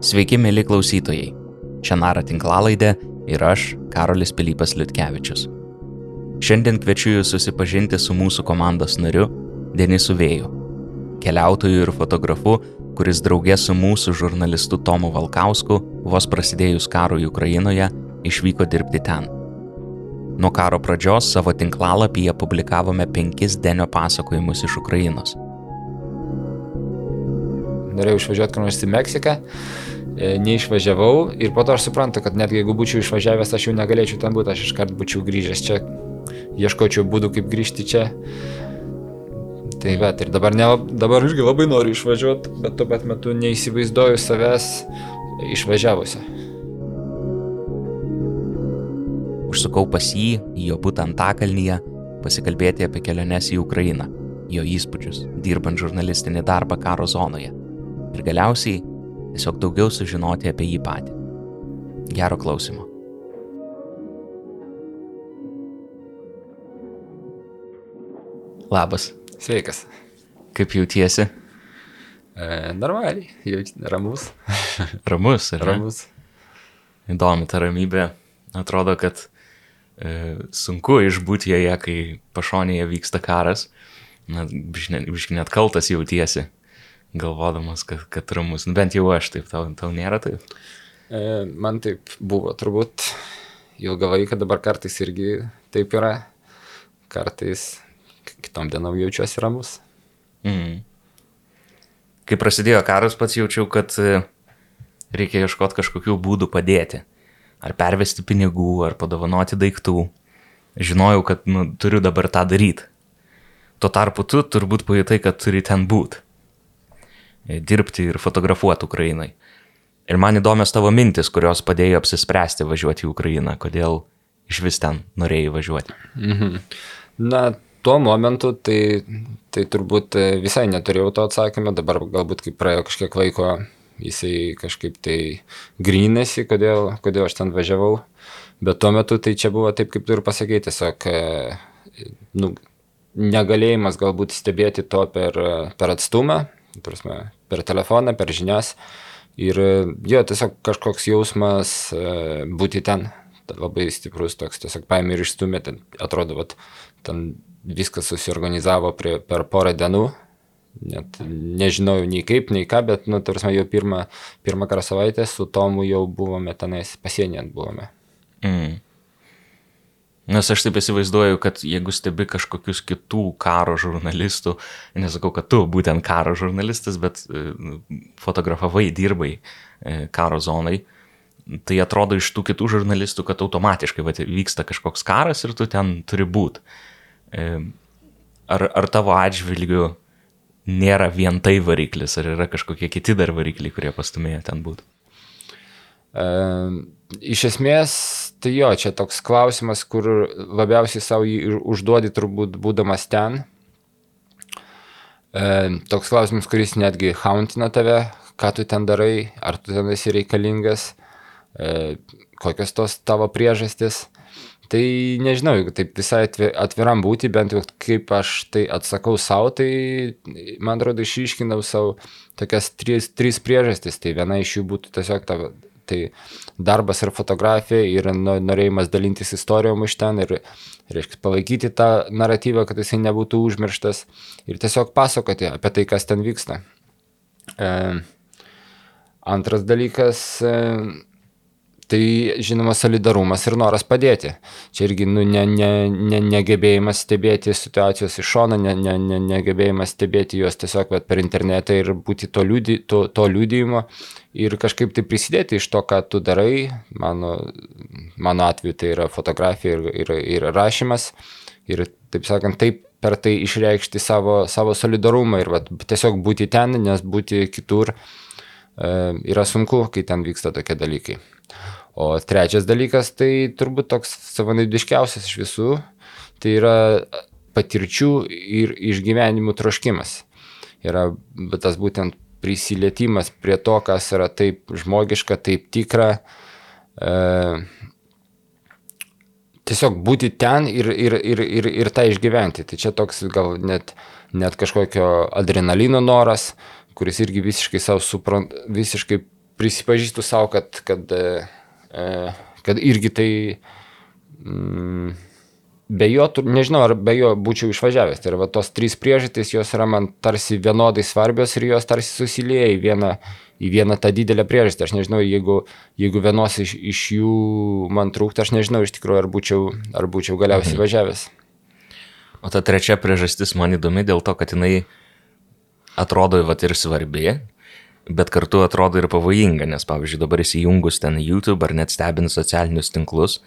Sveiki, mėly klausytojai. Čia Nara tinklalaidė ir aš, Karolis Pilypas Liutkevičius. Šiandien kviečiu jūs susipažinti su mūsų komandos nariu Denisu Vėju, keliautoju ir fotografu, kuris draugė su mūsų žurnalistu Tomu Valkausku vos prasidėjus karui Ukrainoje išvyko dirbti ten. Nuo karo pradžios savo tinklalapyje publikavome penkis Denio pasakojimus iš Ukrainos. Norėjau išvažiuoti kur nors į Meksiką, e, neišvažiavau ir po to aš suprantu, kad netgi jeigu būčiau išvažiavęs, aš jau negalėčiau ten būti, aš iškart būčiau grįžęs čia, ieškočiau būdų, kaip grįžti čia. Tai bet ir dabar, ne, dabar irgi labai noriu išvažiuoti, bet tuo pat metu neįsivaizduoju savęs išvažiavusią. Užsukau pas jį į jo butą Antakalnyje pasikalbėti apie keliones į Ukrainą, jo įspūdžius, dirbant žurnalistinį darbą karo zonoje ir galiausiai tiesiog daugiau sužinoti apie jį patį. Gero klausimo. Labas, Sveikas. kaip jautiesi? E, normaliai, jau ramus. Ramus, ar ramus. Įdomi ta ramybė. Atrodo, kad e, sunku išbūti joje, kai pašonėje vyksta karas. Biškai net kaltas jautiesi, galvodamas, kad, kad ramus. Nu, bent jau aš taip, tau, tau nėra taip. E, man taip buvo turbūt ilgą laiką, dabar kartais irgi taip yra. Kartais kitom dienom jaučiuosi ramus. Mhm. Kai prasidėjo karas, pats jaučiau, kad e, reikia ieškoti kažkokių būdų padėti. Ar pervesti pinigų, ar padovanoti daiktų. Žinojau, kad nu, turiu dabar tą daryti. Tuo tarpu tu turbūt pajutai, kad turi ten būti. Dirbti ir fotografuoti Ukrainai. Ir man įdomios tavo mintis, kurios padėjo apsispręsti važiuoti į Ukrainą. Kodėl iš vis ten norėjai važiuoti? Mhm. Na, tuo momentu tai, tai turbūt e, visai neturėjau to atsakymą, dabar galbūt kai praėjo kažkiek laiko, jisai kažkaip tai grinėsi, kodėl, kodėl aš ten važiavau. Bet tuo metu tai čia buvo taip, kaip tu ir pasakei, tiesiog e, nu, negalėjimas galbūt stebėti to per, per atstumą, prasme, per telefoną, per žinias. Ir jo, tiesiog kažkoks jausmas e, būti ten, labai stiprus toks, tiesiog paėmė ir išstumė, ten atrodo, vat, ten viskas susiorganizavo prie, per porą dienų, net nežinojau nei kaip, nei ką, bet, nu, tarsi jau pirmą, pirmą karą savaitę su Tomu jau buvome tenais, pasienient buvome. Mm. Nes aš taip įsivaizduoju, kad jeigu stebi kažkokius kitų karo žurnalistų, nesakau, kad tu būtent karo žurnalistas, bet e, fotografavai, dirbai e, karo zonai, tai atrodo iš tų kitų žurnalistų, kad automatiškai vat, vyksta kažkoks karas ir tu ten turi būti. Ar, ar tavo atžvilgiu nėra vien tai variklis, ar yra kažkokie kiti dar varikliai, kurie pastumėjo ten būti? E, iš esmės, tai jo, čia toks klausimas, kur labiausiai savo jį užduodi turbūt būdamas ten. E, toks klausimas, kuris netgi hauntina tave, ką tu ten darai, ar tu ten esi reikalingas, e, kokios tos tavo priežastis. Tai nežinau, jeigu taip visai atviram būti, bent jau kaip aš tai atsakau savo, tai man atrodo išiškinau savo tokias trys, trys priežastis. Tai viena iš jų būtų tiesiog ta, tai darbas ir fotografija ir norėjimas dalintis istorijom iš ten ir, reiškia, palaikyti tą naratyvą, kad jisai nebūtų užmirštas ir tiesiog pasakoti apie tai, kas ten vyksta. E, antras dalykas. E, Tai žinoma solidarumas ir noras padėti. Čia irgi nu, ne, ne, ne, negebėjimas stebėti situacijos iš šono, ne, ne, ne, negebėjimas stebėti juos tiesiog per internetą ir būti to, liūdį, to, to liūdėjimo ir kažkaip tai prisidėti iš to, ką tu darai. Mano, mano atveju tai yra fotografija ir, ir, ir rašymas. Ir taip sakant, taip per tai išreikšti savo, savo solidarumą ir va, tiesiog būti ten, nes būti kitur e, yra sunku, kai ten vyksta tokie dalykai. O trečias dalykas, tai turbūt toks savanaidiškiausias iš visų, tai yra patirčių ir išgyvenimų troškimas. Yra tas būtent prisilietimas prie to, kas yra taip žmogiška, taip tikra. E, tiesiog būti ten ir, ir, ir, ir, ir tą išgyventi. Tai čia toks gal net, net kažkokio adrenalino noras, kuris irgi visiškai savo suprant, visiškai prisipažįstu savo, kad, kad, e, kad irgi tai mm, be jo, nežinau, ar be jo būčiau išvažiavęs. Tai yra tos trys priežastys, jos yra man tarsi vienodai svarbios ir jos tarsi susilieja į vieną, į vieną tą didelę priežastį. Aš nežinau, jeigu, jeigu vienos iš, iš jų man trūktų, aš nežinau iš tikrųjų, ar būčiau, ar būčiau galiausiai mhm. važiavęs. O ta trečia priežastis man įdomi dėl to, kad jinai atrodo vat, ir svarbi, bet kartu atrodo ir pavojinga, nes pavyzdžiui dabar įsijungus ten YouTube ar net stebint socialinius tinklus,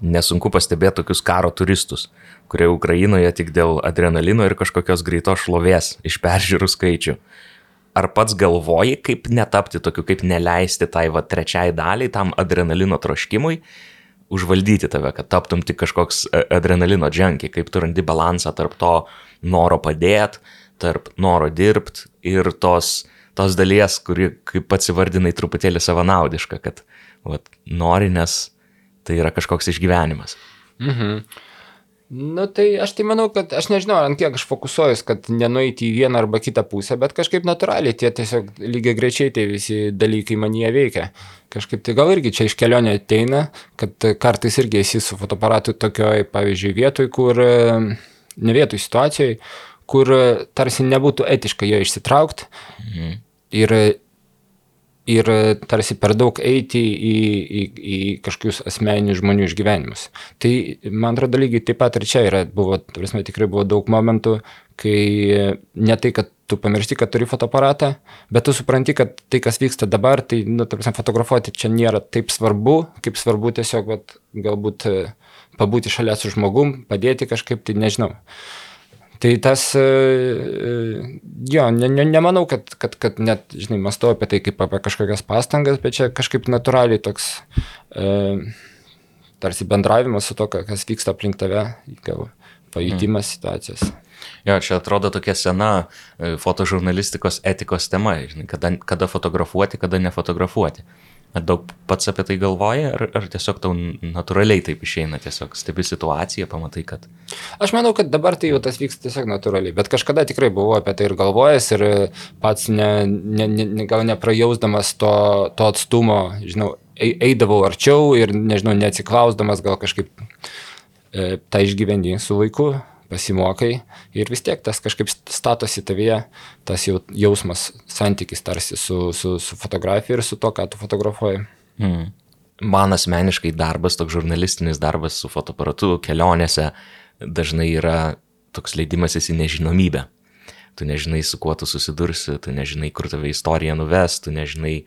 nesunku pastebėti tokius karo turistus, kurie Ukrainoje tik dėl adrenalino ir kažkokios greitos šlovės iš peržiūrų skaičių. Ar pats galvoji, kaip netapti tokiu, kaip neleisti tai va trečiai daliai, tam adrenalino troškimui, užvaldyti tave, kad taptum tik kažkoks e, adrenalino dženki, kaip tu randi balansą tarp to noro padėti, tarp noro dirbti ir tos, tos dalies, kuri, kaip pats įvardinai, truputėlį savanaudiška, kad vat, nori, nes tai yra kažkoks išgyvenimas. Mhm. Nu tai aš tai manau, kad aš nežinau, ant kiek aš fokusuojuosi, kad nenueiti į vieną arba kitą pusę, bet kažkaip natūraliai tie tiesiog lygiai grečiai tie visi dalykai man jie veikia. Kažkaip tai gal irgi čia iš kelionė ateina, kad kartais irgi esi su fotoaparatu tokioj, pavyzdžiui, vietoj, kur, ne vietoj situacijai, kur tarsi nebūtų etiška jo išsitraukti. Mhm. Ir ir e, tarsi per daug eiti į, į, į kažkokius asmeninius žmonių išgyvenimus. Tai man atrodo lygiai taip pat ir čia yra, buvo, prasme, tikrai buvo daug momentų, kai ne tai, kad tu pamiršti, kad turi fotoaparatą, bet tu supranti, kad tai, kas vyksta dabar, tai, nu, tarsi, fotografuoti čia nėra taip svarbu, kaip svarbu tiesiog, vat, galbūt e, pabūti šalia su žmogum, padėti kažkaip, tai nežinau. Tai tas, e, e, jo, ne, ne, nemanau, kad, kad, kad net, žinai, mąstau apie tai kaip apie kažkokias pastangas, bet čia kažkaip natūraliai toks e, tarsi bendravimas su to, kas vyksta aplink tave, gal pajutimas hmm. situacijos. Jo, čia atrodo tokia sena e, fotožurnalistikos etikos tema, žinai, kada, kada fotografuoti, kada nefotografuoti. Ar daug pats apie tai galvoji, ar, ar tiesiog tau natūraliai taip išeina, tiesiog stebi situaciją, pamatai, kad... Aš manau, kad dabar tai jau tas vyksta tiesiog natūraliai, bet kažkada tikrai buvau apie tai ir galvojęs ir pats ne, ne, ne, gal neprajausdamas to, to atstumo, žinau, eidavau arčiau ir, nežinau, neatsiklausdamas gal kažkaip e, tą išgyvendį su laiku, pasimokai ir vis tiek tas kažkaip statosi tavyje, tas jau, jausmas, santykis tarsi su, su, su fotografija ir su to, ką tu fotografuoji. Hmm. Man asmeniškai darbas, toks žurnalistinis darbas su fotoaparatu kelionėse dažnai yra toks leidimasis į nežinomybę. Tu nežinai, su kuo tu susidursi, tu nežinai, kur tave istorija nuves, tu nežinai,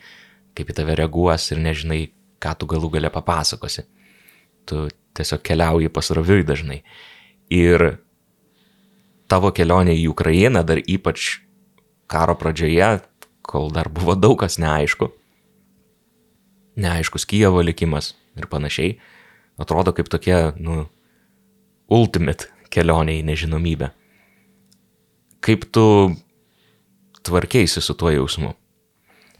kaip į tave reaguos ir nežinai, ką tu galų gale papasakosi. Tu tiesiog keliauji pasroviui dažnai. Ir tavo kelionė į Ukrainą, dar ypač karo pradžioje, kol dar buvo daug kas neaišku, neaiškus Kievo likimas ir panašiai, atrodo kaip tokia, nu, ultimate kelionė į nežinomybę. Kaip tu tvarkėsi su tuo jausmu?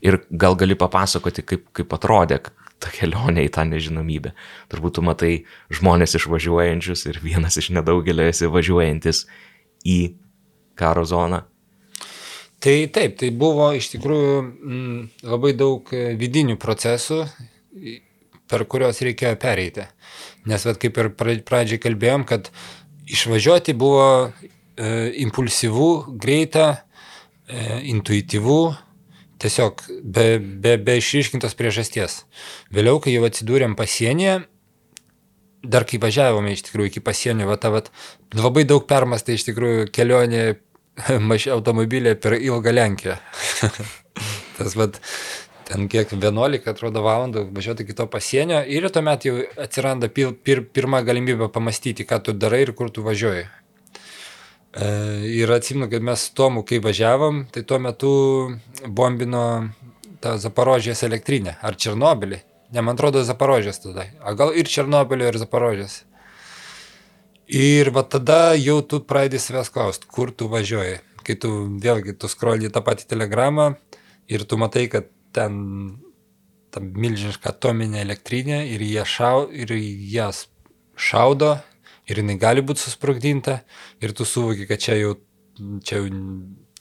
Ir gal gali papasakoti, kaip, kaip atrodė ta kelionė į tą nežinomybę. Turbūt tu matai žmonės išvažiuojančius ir vienas iš nedaugelio esi važiuojantis į karo zoną? Tai taip, tai buvo iš tikrųjų m, mm, labai daug e, vidinių procesų, per kuriuos reikėjo pereiti. Nes, vat, kaip ir pradžiai kalbėjom, kad išvažiuoti buvo e, impulsyvu, greita, e, intuityvu, tiesiog be, be, be išryškintos priežasties. Vėliau, kai jau atsidūrėm pasienyje, dar kai važiavome iš tikrųjų iki pasienio, va, ta, va, labai daug permastai iš tikrųjų kelionė maž automobilė per ilgą Lenkiją. Tas vad, ten kiek 11 atrodo valandų važiuoti iki to pasienio ir tuomet jau atsiranda pir, pir, pirma galimybė pamastyti, ką tu darai ir kur tu važiuoji. E, ir atsimenu, kad mes su Tomu, kai važiavom, tai tuo metu bombino tą Zaporožės elektrinę ar Černobilį. Ne, man atrodo, Zaporožės tada. A gal ir Černobilio, ir Zaporožės. Ir va tada jau tu pradedi savęs klausti, kur tu važiuoji. Kai tu vėlgi, tu skroli tą patį telegramą ir tu matai, kad ten ta milžiniška atominė elektrinė ir jie šau, ir jas šaudo ir jinai gali būti susprogdinta ir tu suvoki, kad čia jau, čia jau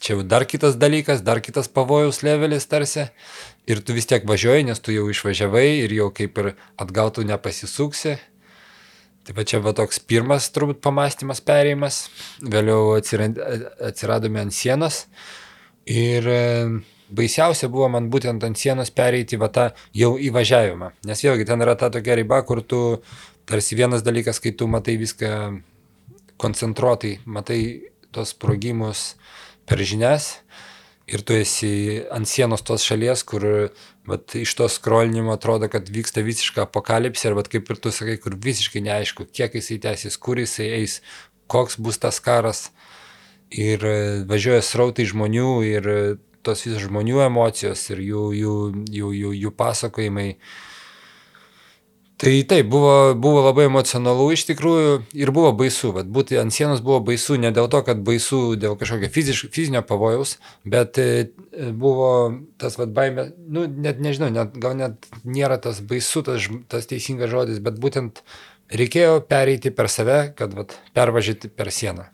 čia dar kitas dalykas, dar kitas pavojaus levelis tarsi. Ir tu vis tiek važiuoji, nes tu jau išvažiavai ir jau kaip ir atgautų nepasisuksi. Tai va čia va toks pirmas turbūt pamastymas perėjimas, vėliau atsiradome ant sienos ir e, baisiausia buvo man būtent ant sienos pereiti va tą jau įvažiavimą, nes vėlgi ten yra ta tokia riba, kur tu tarsi vienas dalykas, kai tu matai viską koncentruotai, matai tos sprogimus per žinias ir tu esi ant sienos tos šalies, kur vat, iš to skrolinimo atrodo, kad vyksta visiška apokalipsė vat, kaip ir tu sakai, kur visiškai neaišku, kiek jisai tęsis, kur jisai eis, koks bus tas karas. Ir e, važiuoja srautai žmonių ir e, tos visos žmonių emocijos ir jų, jų, jų, jų, jų pasakojimai. Uh, Tai taip, buvo, buvo labai emocionalu iš tikrųjų ir buvo baisu. Vat, būti ant sienos buvo baisu ne dėl to, kad baisu dėl kažkokio fiziš, fizinio pavojaus, bet e, buvo tas vat, baimė, nu, net nežinau, net, gal net nėra tas baisu, tas, tas teisingas žodis, bet būtent reikėjo pereiti per save, kad vat, pervažiuoti per sieną.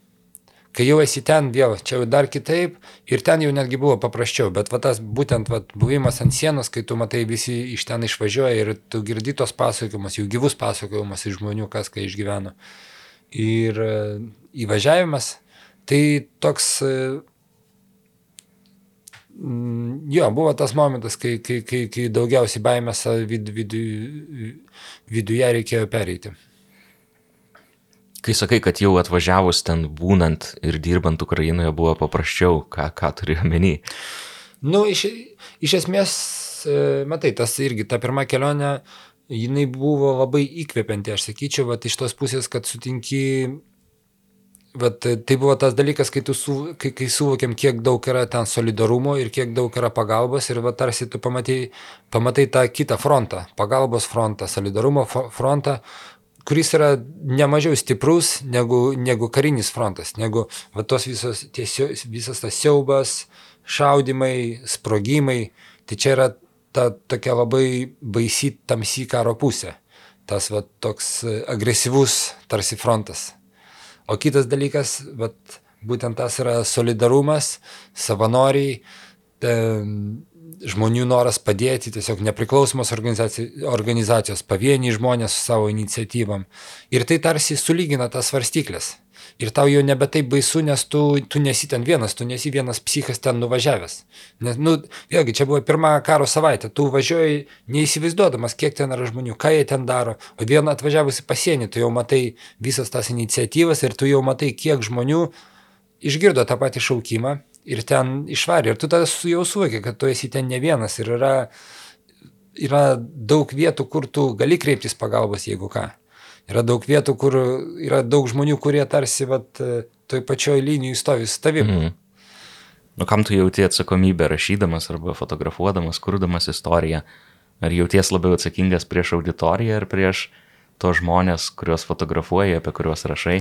Kai jau esi ten vėl, čia jau dar kitaip ir ten jau netgi buvo paprasčiau, bet va tas būtent va, buvimas ant sienos, kai tu matai visi iš ten išvažiuoja ir tu girdi tos pasakojimus, jų gyvus pasakojimus iš žmonių, kas ką išgyveno. Ir e, įvažiavimas, tai toks, e, jo, buvo tas momentas, kai, kai, kai, kai daugiausiai baimės vid, vid, viduje reikėjo pereiti. Kai sakai, kad jau atvažiavus ten būnant ir dirbant Ukrainoje buvo paprasčiau, ką, ką turi omeny? Nu, iš, iš esmės, e, matai, tas irgi ta pirma kelionė, jinai buvo labai įkvepianti, aš sakyčiau, vat, iš tos pusės, kad sutinki, vat, tai buvo tas dalykas, kai, su, kai, kai suvokiam, kiek daug yra ten solidarumo ir kiek daug yra pagalbos ir va, tarsi tu pamatai, pamatai tą kitą frontą, pagalbos frontą, solidarumo frontą, kuris yra nemažiau stiprus negu, negu karinis frontas, negu va, tos visos, tiesio, visas tas siaubas, šaudimai, sprogimai. Tai čia yra ta tokia labai baisi tamsi karo pusė. Tas va, toks agresyvus tarsi frontas. O kitas dalykas, va, būtent tas yra solidarumas, savanoriai, žmonių noras padėti, tiesiog nepriklausomos organizacijos, organizacijos pavieniai žmonės su savo iniciatyvam. Ir tai tarsi sulygina tas svarstyklės. Ir tau jau nebe taip baisu, nes tu, tu nesi ten vienas, tu nesi vienas psichas ten nuvažiavęs. Nes, nu, vėlgi, čia buvo pirmą karo savaitę, tu važiuoji neįsivaizduodamas, kiek ten yra žmonių, ką jie ten daro. O vieną atvažiavusi pasienį, tu jau matai visas tas iniciatyvas ir tu jau matai, kiek žmonių išgirdo tą patį šaukimą ir ten išvarė. Ir tu tada jau suvoki, kad tu esi ten ne vienas ir yra, yra daug vietų, kur tu gali kreiptis pagalbos, jeigu ką. Yra daug vietų, kur yra daug žmonių, kurie tarsi vat, toj pačioj linijai stovi su tavimi. Mm. Nu, kam tu jauti atsakomybę rašydamas arba fotografuodamas, kurdamas istoriją? Ar jauties labiau atsakingas prieš auditoriją ar prieš to žmonės, kuriuos fotografuoji, apie kuriuos rašai?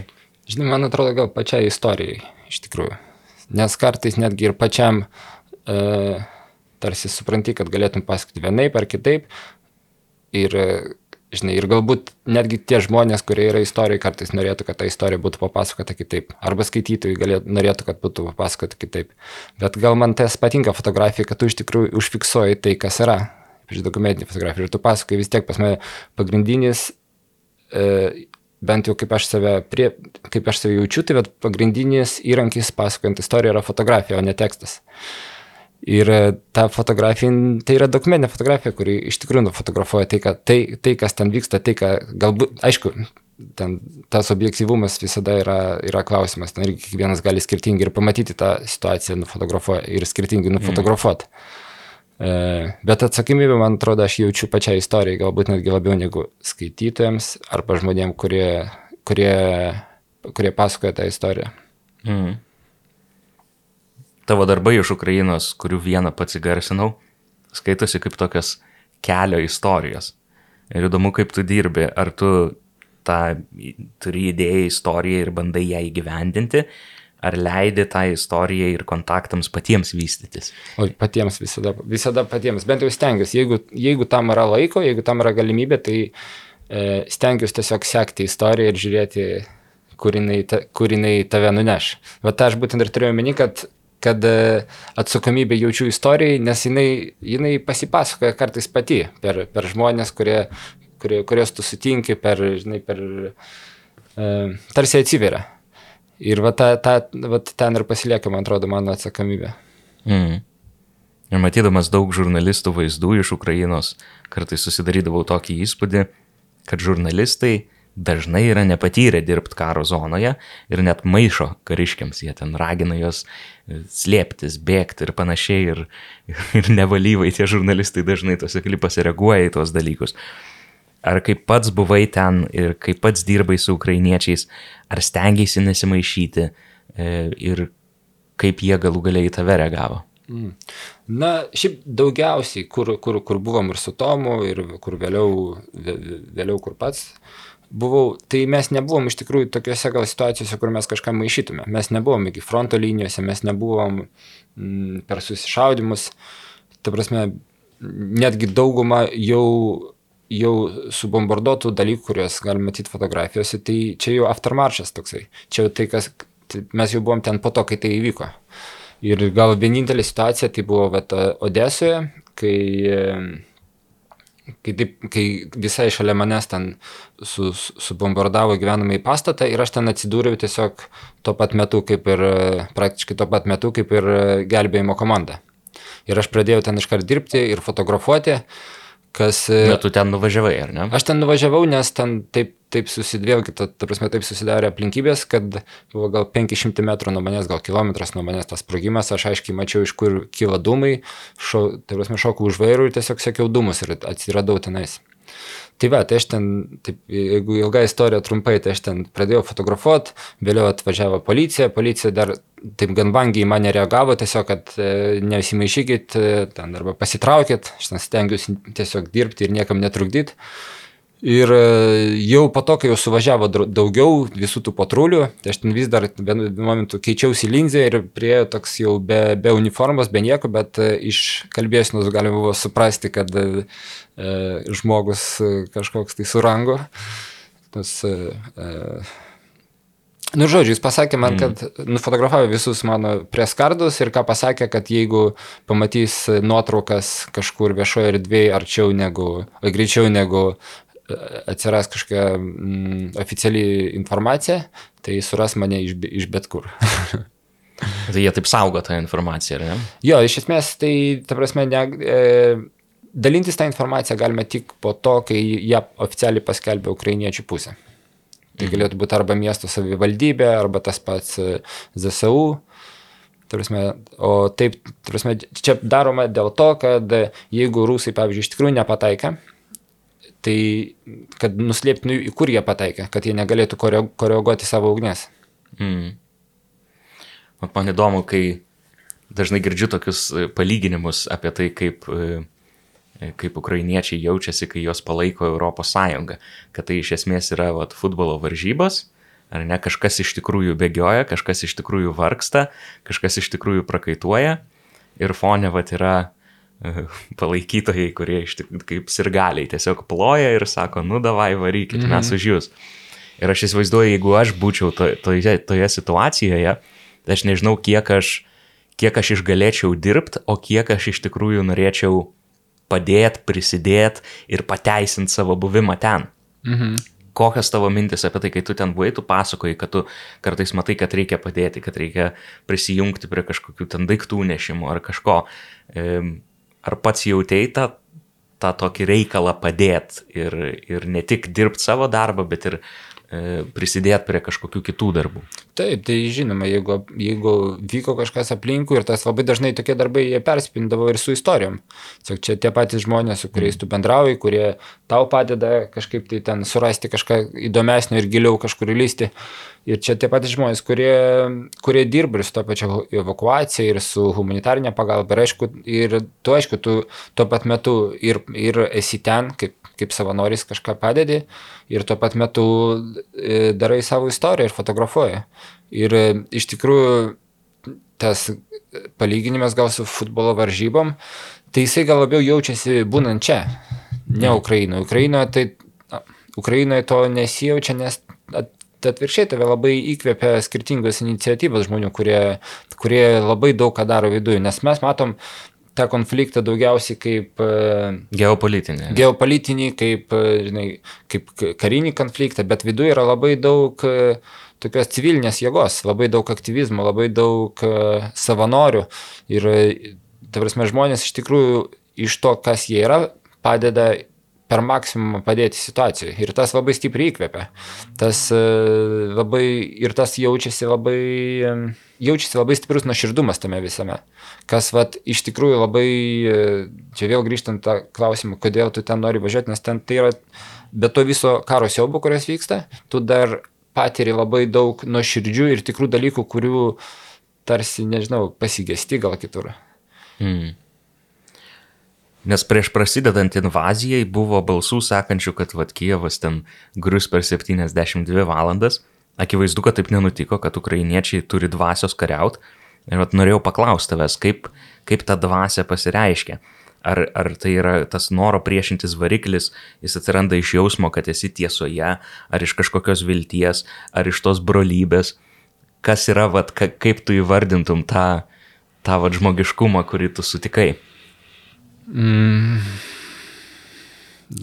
Žinai, man atrodo, gal pačiai istorijai, iš tikrųjų nes kartais netgi ir pačiam e, tarsi supranti, kad galėtum pasakoti vienaip ar kitaip. Ir, žinai, ir galbūt netgi tie žmonės, kurie yra istorijai, kartais norėtų, kad ta istorija būtų papasakota kitaip. Arba skaitytojai galėtų, norėtų, kad būtų papasakota kitaip. Bet gal man tas patinka fotografija, kad tu iš tikrųjų užfiksuoji tai, kas yra. Iš dokumentinį fotografiją. Ir tu pasakoji vis tiek pas mane pagrindinis e, bent jau kaip aš save, prie, kaip aš save jaučiu, tai pagrindinis įrankis pasakojant istoriją yra fotografija, o ne tekstas. Ir e, ta fotografija, tai yra dokumentinė fotografija, kuri iš tikrųjų nufotografuoja tai, kad, tai, tai, kas ten vyksta, tai, ką galbūt, aišku, ten tas objektyvumas visada yra, yra klausimas, ten irgi kiekvienas gali skirtingai ir pamatyti tą situaciją nufotografuoja ir skirtingai nufotografuoti. Mm. E, bet atsakomybę, man atrodo, aš jaučiu pačiai istorijai, galbūt netgi labiau negu skaitytojams arba žmonėm, kurie, kurie, kurie pasakoja tą istoriją. Mm. Tavo darbai iš Ukrainos, kurių vieną pats įgarsinau, skaitosi kaip tokios kelio istorijos. Ir įdomu, kaip tu dirbi, ar tu tą turi idėją, istoriją ir bandai ją įgyvendinti, ar leidi tą istoriją ir kontaktams patiems vystytis? O patiems visada, visada patiems, bent jau stengiuosi, jeigu, jeigu tam yra laiko, jeigu tam yra galimybė, tai e, stengiuosi tiesiog sekti istoriją ir žiūrėti, kur jinai, ta, kur jinai tave nuneš. Bet aš būtent ir turėjau meni, kad kad e, atsakomybę jaučiu istorijai, nes jinai, jinai pasipasakoja kartais pati per, per žmonės, kurie, kurie, kurios tu sutinki, per, žinai, per, e, tarsi atsiveria. Ir va, ta, ta, va ten ir pasilieka, man atrodo, mano atsakomybė. Mm. Ir matydamas daug žurnalistų vaizdų iš Ukrainos, kartais susidarydavau tokį įspūdį, kad žurnalistai dažnai yra nepatyrę dirbti karo zonoje ir net maišo kariškiams, jie ten ragina juos e, slėptis, bėgti ir panašiai, ir, ir nevalyvai tie žurnalistai dažnai tose klipuose reaguoja į tuos dalykus. Ar kaip pats buvai ten ir kaip pats dirbai su ukrainiečiais, ar stengiaisi nesimaišyti e, ir kaip jie galų galiai į tave reagavo? Mm. Na, šiaip daugiausiai, kur, kur, kur buvom ir su Tomu, ir kur vėliau, vėliau kur pats buvau, tai mes nebuvom iš tikrųjų tokiuose gal situacijose, kur mes kažką maišytume. Mes nebuvom iki fronto linijose, mes nebuvom mm, per susišaudimus. Ta prasme, netgi dauguma jau, jau subombarduotų dalykų, kuriuos galime matyti fotografijose, tai čia jau aftermaršas toksai. Čia jau tai, kas, tai mes jau buvom ten po to, kai tai įvyko. Ir gal vienintelė situacija tai buvo vat, Odesoje, kai kai, taip, kai visai šalia manęs ten su, subombardavo gyvenamą į pastatą ir aš ten atsidūriau tiesiog tuo pat metu, kaip ir praktiškai tuo pat metu, kaip ir gelbėjimo komanda. Ir aš pradėjau ten iškart dirbti ir fotografuoti. Kas, Bet tu ten nuvažiavai, ar ne? Aš ten nuvažiavau, nes ten taip taip susidvėlgi, ta, ta prasme, taip susidarė aplinkybės, kad buvo gal 500 metrų nuo manęs, gal kilometras nuo manęs tas sprogimas, aš aiškiai mačiau, iš kur kyla dūmai, šo, tai prasme, šokau už vairų ir tiesiog sekiau dūmus ir atsiradau tenais. Tai va, tai aš ten, taip, jeigu ilga istorija trumpai, tai aš ten pradėjau fotografuoti, vėliau atvažiavo policija, policija dar taip gan vangiai mane reagavo, tiesiog, kad e, nesimaišykit, e, ten arba pasitraukit, aš ten stengiuosi tiesiog dirbti ir niekam netrukdyti. Ir e, jau po to, kai jau suvažiavo daugiau visų tų patrulių, tai aš ten vis dar vienu momentu keičiausi linzę ir priejo toks jau be, be uniformos, be nieko, bet e, iš kalbėsinos galima buvo suprasti, kad e, e žmogus kažkoks tai surango. Tas, e, Nu, žodžiu, jis pasakė man, mm. kad nufotografavo visus mano prieskardus ir ką pasakė, kad jeigu pamatys nuotraukas kažkur viešoje erdvėje arčiau negu, greičiau negu atsiras kažkokia mm, oficiali informacija, tai suras mane iš, iš bet kur. tai jie taip saugo tą informaciją, ar ne? Jo, iš esmės, tai, ta prasme, ne, e, dalintis tą informaciją galime tik po to, kai ją oficialiai paskelbė ukrainiečių pusė. Tai mhm. galėtų būti arba miesto savivaldybė, arba tas pats e, ZSU. Prasme, o taip, prasme, čia daroma dėl to, kad jeigu rusai, pavyzdžiui, iš tikrųjų nepataika, tai kad nuslėptų, į kur jie pataikė, kad jie negalėtų koreguoti savo ugnies. Mm. Man įdomu, kai dažnai girdžiu tokius e, palyginimus apie tai, kaip, e, kaip ukrainiečiai jaučiasi, kai juos palaiko Europos Sąjunga, kad tai iš esmės yra vat, futbolo varžybos, ar ne, kažkas iš tikrųjų bėgioja, kažkas iš tikrųjų vargsta, kažkas iš tikrųjų prakaituoja ir fone vat yra palaikytojai, kurie iš tikrųjų kaip sirgaliai tiesiog ploja ir sako, nu davai varykit, mhm. mes už jūs. Ir aš įsivaizduoju, jeigu aš būčiau to, toje, toje situacijoje, tai aš nežinau, kiek aš, kiek aš išgalėčiau dirbti, o kiek aš iš tikrųjų norėčiau padėti, prisidėti ir pateisinti savo buvimą ten. Mhm. Kokios tavo mintis apie tai, kai tu ten buvai, tu pasakoji, kad tu kartais matai, kad reikia padėti, kad reikia prisijungti prie kažkokių ten daiktų nešimų ar kažko. Ar pats jautėjai tą, tą tokį reikalą padėti ir, ir ne tik dirbti savo darbą, bet ir e, prisidėti prie kažkokių kitų darbų? Taip, tai žinoma, jeigu, jeigu vyko kažkas aplinkui ir tas labai dažnai tokie darbai jie perspindavo ir su istorijom. Tiesiog čia tie patys žmonės, su kuriais tu bendrauji, kurie tau padeda kažkaip tai ten surasti kažką įdomesnio ir giliau kažkur įlysti. Ir čia tie patys žmonės, kurie, kurie dirba ir su to pačia evakuacija, ir su humanitarinė pagalba. Ir aišku, ir tu, aišku, tu tuo pat metu ir, ir esi ten, kaip, kaip savanoris kažką padedi, ir tuo pat metu e, darai savo istoriją ir fotografuoji. Ir e, iš tikrųjų tas palyginimas gal su futbolo varžybom, tai jisai gal labiau jaučiasi būnant čia, ne Ukrainoje. Ukrainoje tai Ukrainoje to nesijaučia, nes atvirkščiai tave labai įkvepia skirtingos iniciatyvos žmonių, kurie, kurie labai daug ką daro viduje, nes mes matom tą konfliktą daugiausiai kaip Geopolitinė. geopolitinį, kaip, e, žinai, kaip karinį konfliktą, bet viduje yra labai daug e, tokios civilinės jėgos, labai daug aktyvizmo, labai daug e, savanorių ir, e, ta prasme, žmonės iš tikrųjų iš to, kas jie yra, padeda per maksimumą padėti situacijoje. Ir tas labai stipriai įkvepia. Tas e, labai, ir tas jaučiasi labai, e, jaučiasi labai stiprus nuoširdumas tame visame. Kas, vat, iš tikrųjų labai, e, čia vėl grįžtant tą klausimą, kodėl tu ten nori važiuoti, nes ten tai yra, be to viso karo siaubo, kurios vyksta, tu dar patiri labai daug nuoširdžių ir tikrų dalykų, kurių tarsi, nežinau, pasigesti gal kitur. Mm. Nes prieš prasidedant invazijai buvo balsų sakančių, kad vat Kievas ten grius per 72 valandas. Akivaizdu, kad taip nenutiko, kad ukrainiečiai turi dvasios kariaut. Ir vat norėjau paklausti tavęs, kaip, kaip ta dvasia pasireiškia. Ar, ar tai yra tas noro priešintis variklis, jis atsiranda iš jausmo, kad esi tiesoje, ar iš kažkokios vilties, ar iš tos brolybės. Kas yra, vat, ka, kaip tu įvardintum tą, tą vat, žmogiškumą, kurį tu sutikai? Mm.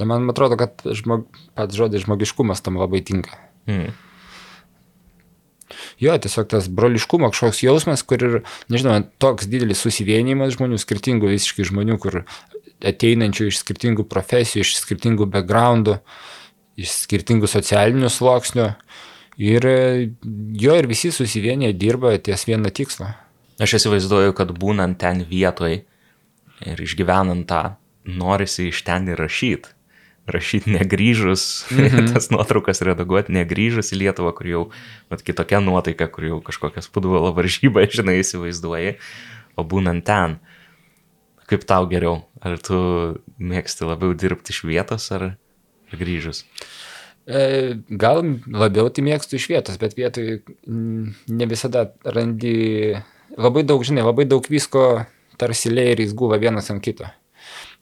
Man atrodo, kad žmog, pats žodis žmogiškumas tam labai tinka. Mm. Jo, tiesiog tas broliškumo kažkoks jausmas, kur ir, nežinau, toks didelis susivienimas žmonių, skirtingų visiškai žmonių, kur ateinančių iš skirtingų profesijų, iš skirtingų backgroundų, iš skirtingų socialinių sluoksnių. Ir e, jo ir visi susivienyje dirba ties vieną tikslą. Aš įsivaizduoju, kad būnant ten vietoj ir išgyvenant tą, norisi iš ten ir rašyti. Rašyti negrįžus, mm -hmm. tas nuotraukas redaguoti negrįžus į Lietuvą, kur jau vat, kitokia nuotaika, kur jau kažkokias futbolo varžybas, žinai, įsivaizduoji, o būnant ten, kaip tau geriau? Ar tu mėgsti labiau dirbti iš vietos ar, grįžus? E, gal labiau tai mėgstu iš vietos, bet vietoj ne visada randi labai daug, žinai, labai daug visko tarsi leiriais guva vienas ant kito.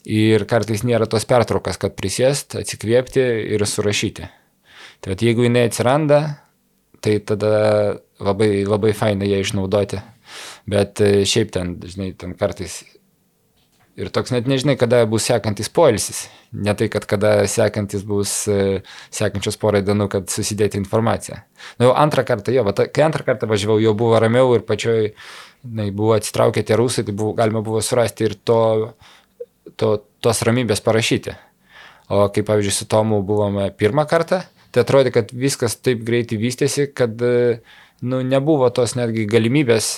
Ir kartais nėra tos pertraukas, kad prisėst, atsikvėpti ir surašyti. Tai vat, jeigu jinai atsiranda, tai tada labai, labai faina ją išnaudoti. Bet e, šiaip ten, žinai, ten kartais ir toks net nežinai, kada bus sekantis poilsis. Ne tai, kad kada sekantis bus e, sekančios porai dienų, kad susidėti informaciją. Na jau antrą kartą, jo, ta, kai antrą kartą važiavau, jau buvo ramiau ir pačioj, na, buvo atsitraukę tie rusai, tai buvo, galima buvo surasti ir to, to, tos ramybės parašyti. O kaip, pavyzdžiui, su Tomu buvome pirmą kartą, tai atrodė, kad viskas taip greitai vystėsi, kad, e, nu, nebuvo tos netgi galimybės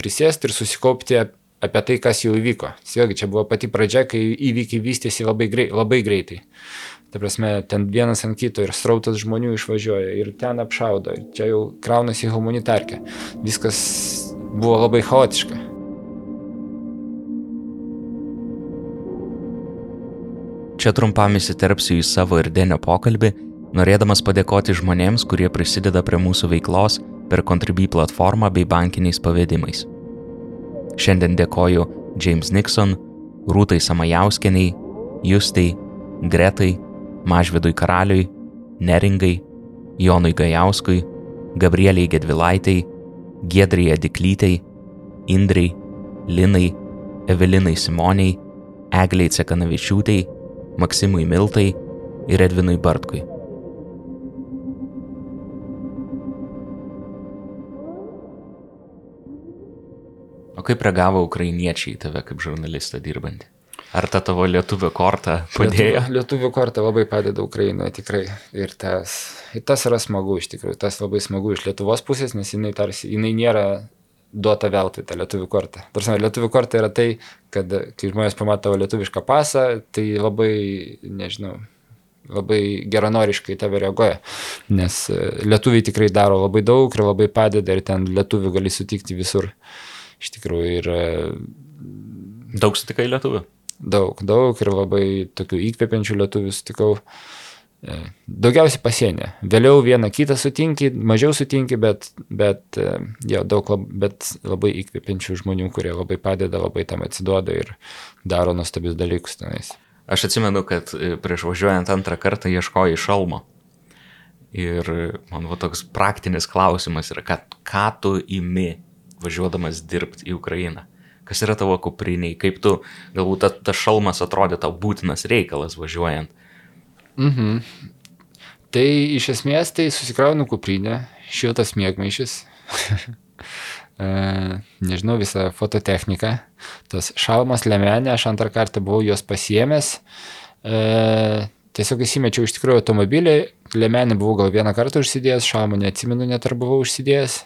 prisėsti ir susikaupti ap- apie tai, kas jau įvyko. Vėlgi, čia buvo pati pradžia, kai įvykiai vystėsi labai, grei, labai greitai. Ta prasme, ten vienas ant kito ir srautas žmonių išvažiuoja ir ten apšaudo. Ir čia jau kraunasi humanitarkė. Viskas buvo labai chaotiška. Čia trumpam įsiterpsiu į savo ir Denio pokalbį, norėdamas padėkoti žmonėms, kurie prisideda prie mūsų veiklos per Contribui platformą bei bankiniais pavedimais. Šiandien dėkoju James Nixon, Rūtai Samajauskeniai, Justai, Gretai, Mažvidui Karaliui, Neringai, Jonui Gajauskui, Gabrieliai Gedvilaitai, Giedrijai Diklytei, Indrai, Linai, Evelinai Simoniai, Egliai Cekanavičiūtei, Maksimui Miltai ir Edvinui Bartkui. O kaip reagavo ukrainiečiai į tave kaip žurnalistą dirbantį? Ar ta tavo lietuvio korta padėjo? Lietuvių, lietuvių korta labai padeda Ukrainoje tikrai. Ir tas, ir tas yra smagu iš tikrųjų. Tas labai smagu iš Lietuvos pusės, nes jinai, tarsi, jinai nėra duota veltui, ta lietuvių korta. Tarsi, lietuvių korta yra tai, kad kai žmonės pamato lietuvišką pasą, tai labai, nežinau, labai geranoriškai tave reaguoja. Nes e, lietuviai tikrai daro labai daug ir labai padeda ir ten lietuvių gali sutikti visur. Iš tikrųjų ir e, Daug sutikai lietuvių? Daug, daug ir labai tokių įkvepiančių lietuvių sutikau. E, Daugiausiai pasienė. Vėliau vieną kitą sutinki, mažiau sutinki, bet, bet, e, jo, daug lab, bet labai įkvepiančių žmonių, kurie labai padeda, labai tam atsiduoda ir daro nuostabius dalykus tenais. Aš atsimenu, kad e, prieš važiuojant antrą kartą ieškojai šalmo. Ir man va toks praktinis klausimas yra, kad ką tu imi važiuodamas dirbti į Ukrainą? Kas yra tavo kupriniai? Kaip tu, galbūt tas ta šalmas atrodė tau būtinas reikalas važiuojant? Mhm. Tai iš esmės tai susikraunu kuprinę, šiltas mėgmaišis, e, nežinau, visą fototechniką, tas šalmas lemenė, aš antrą kartą buvau juos pasiemęs, e, tiesiog įsimečiau iš tikrųjų automobilį, lemenį buvau gal vieną kartą užsidėjęs, šalmą neatsimenu, net ar buvau užsidėjęs.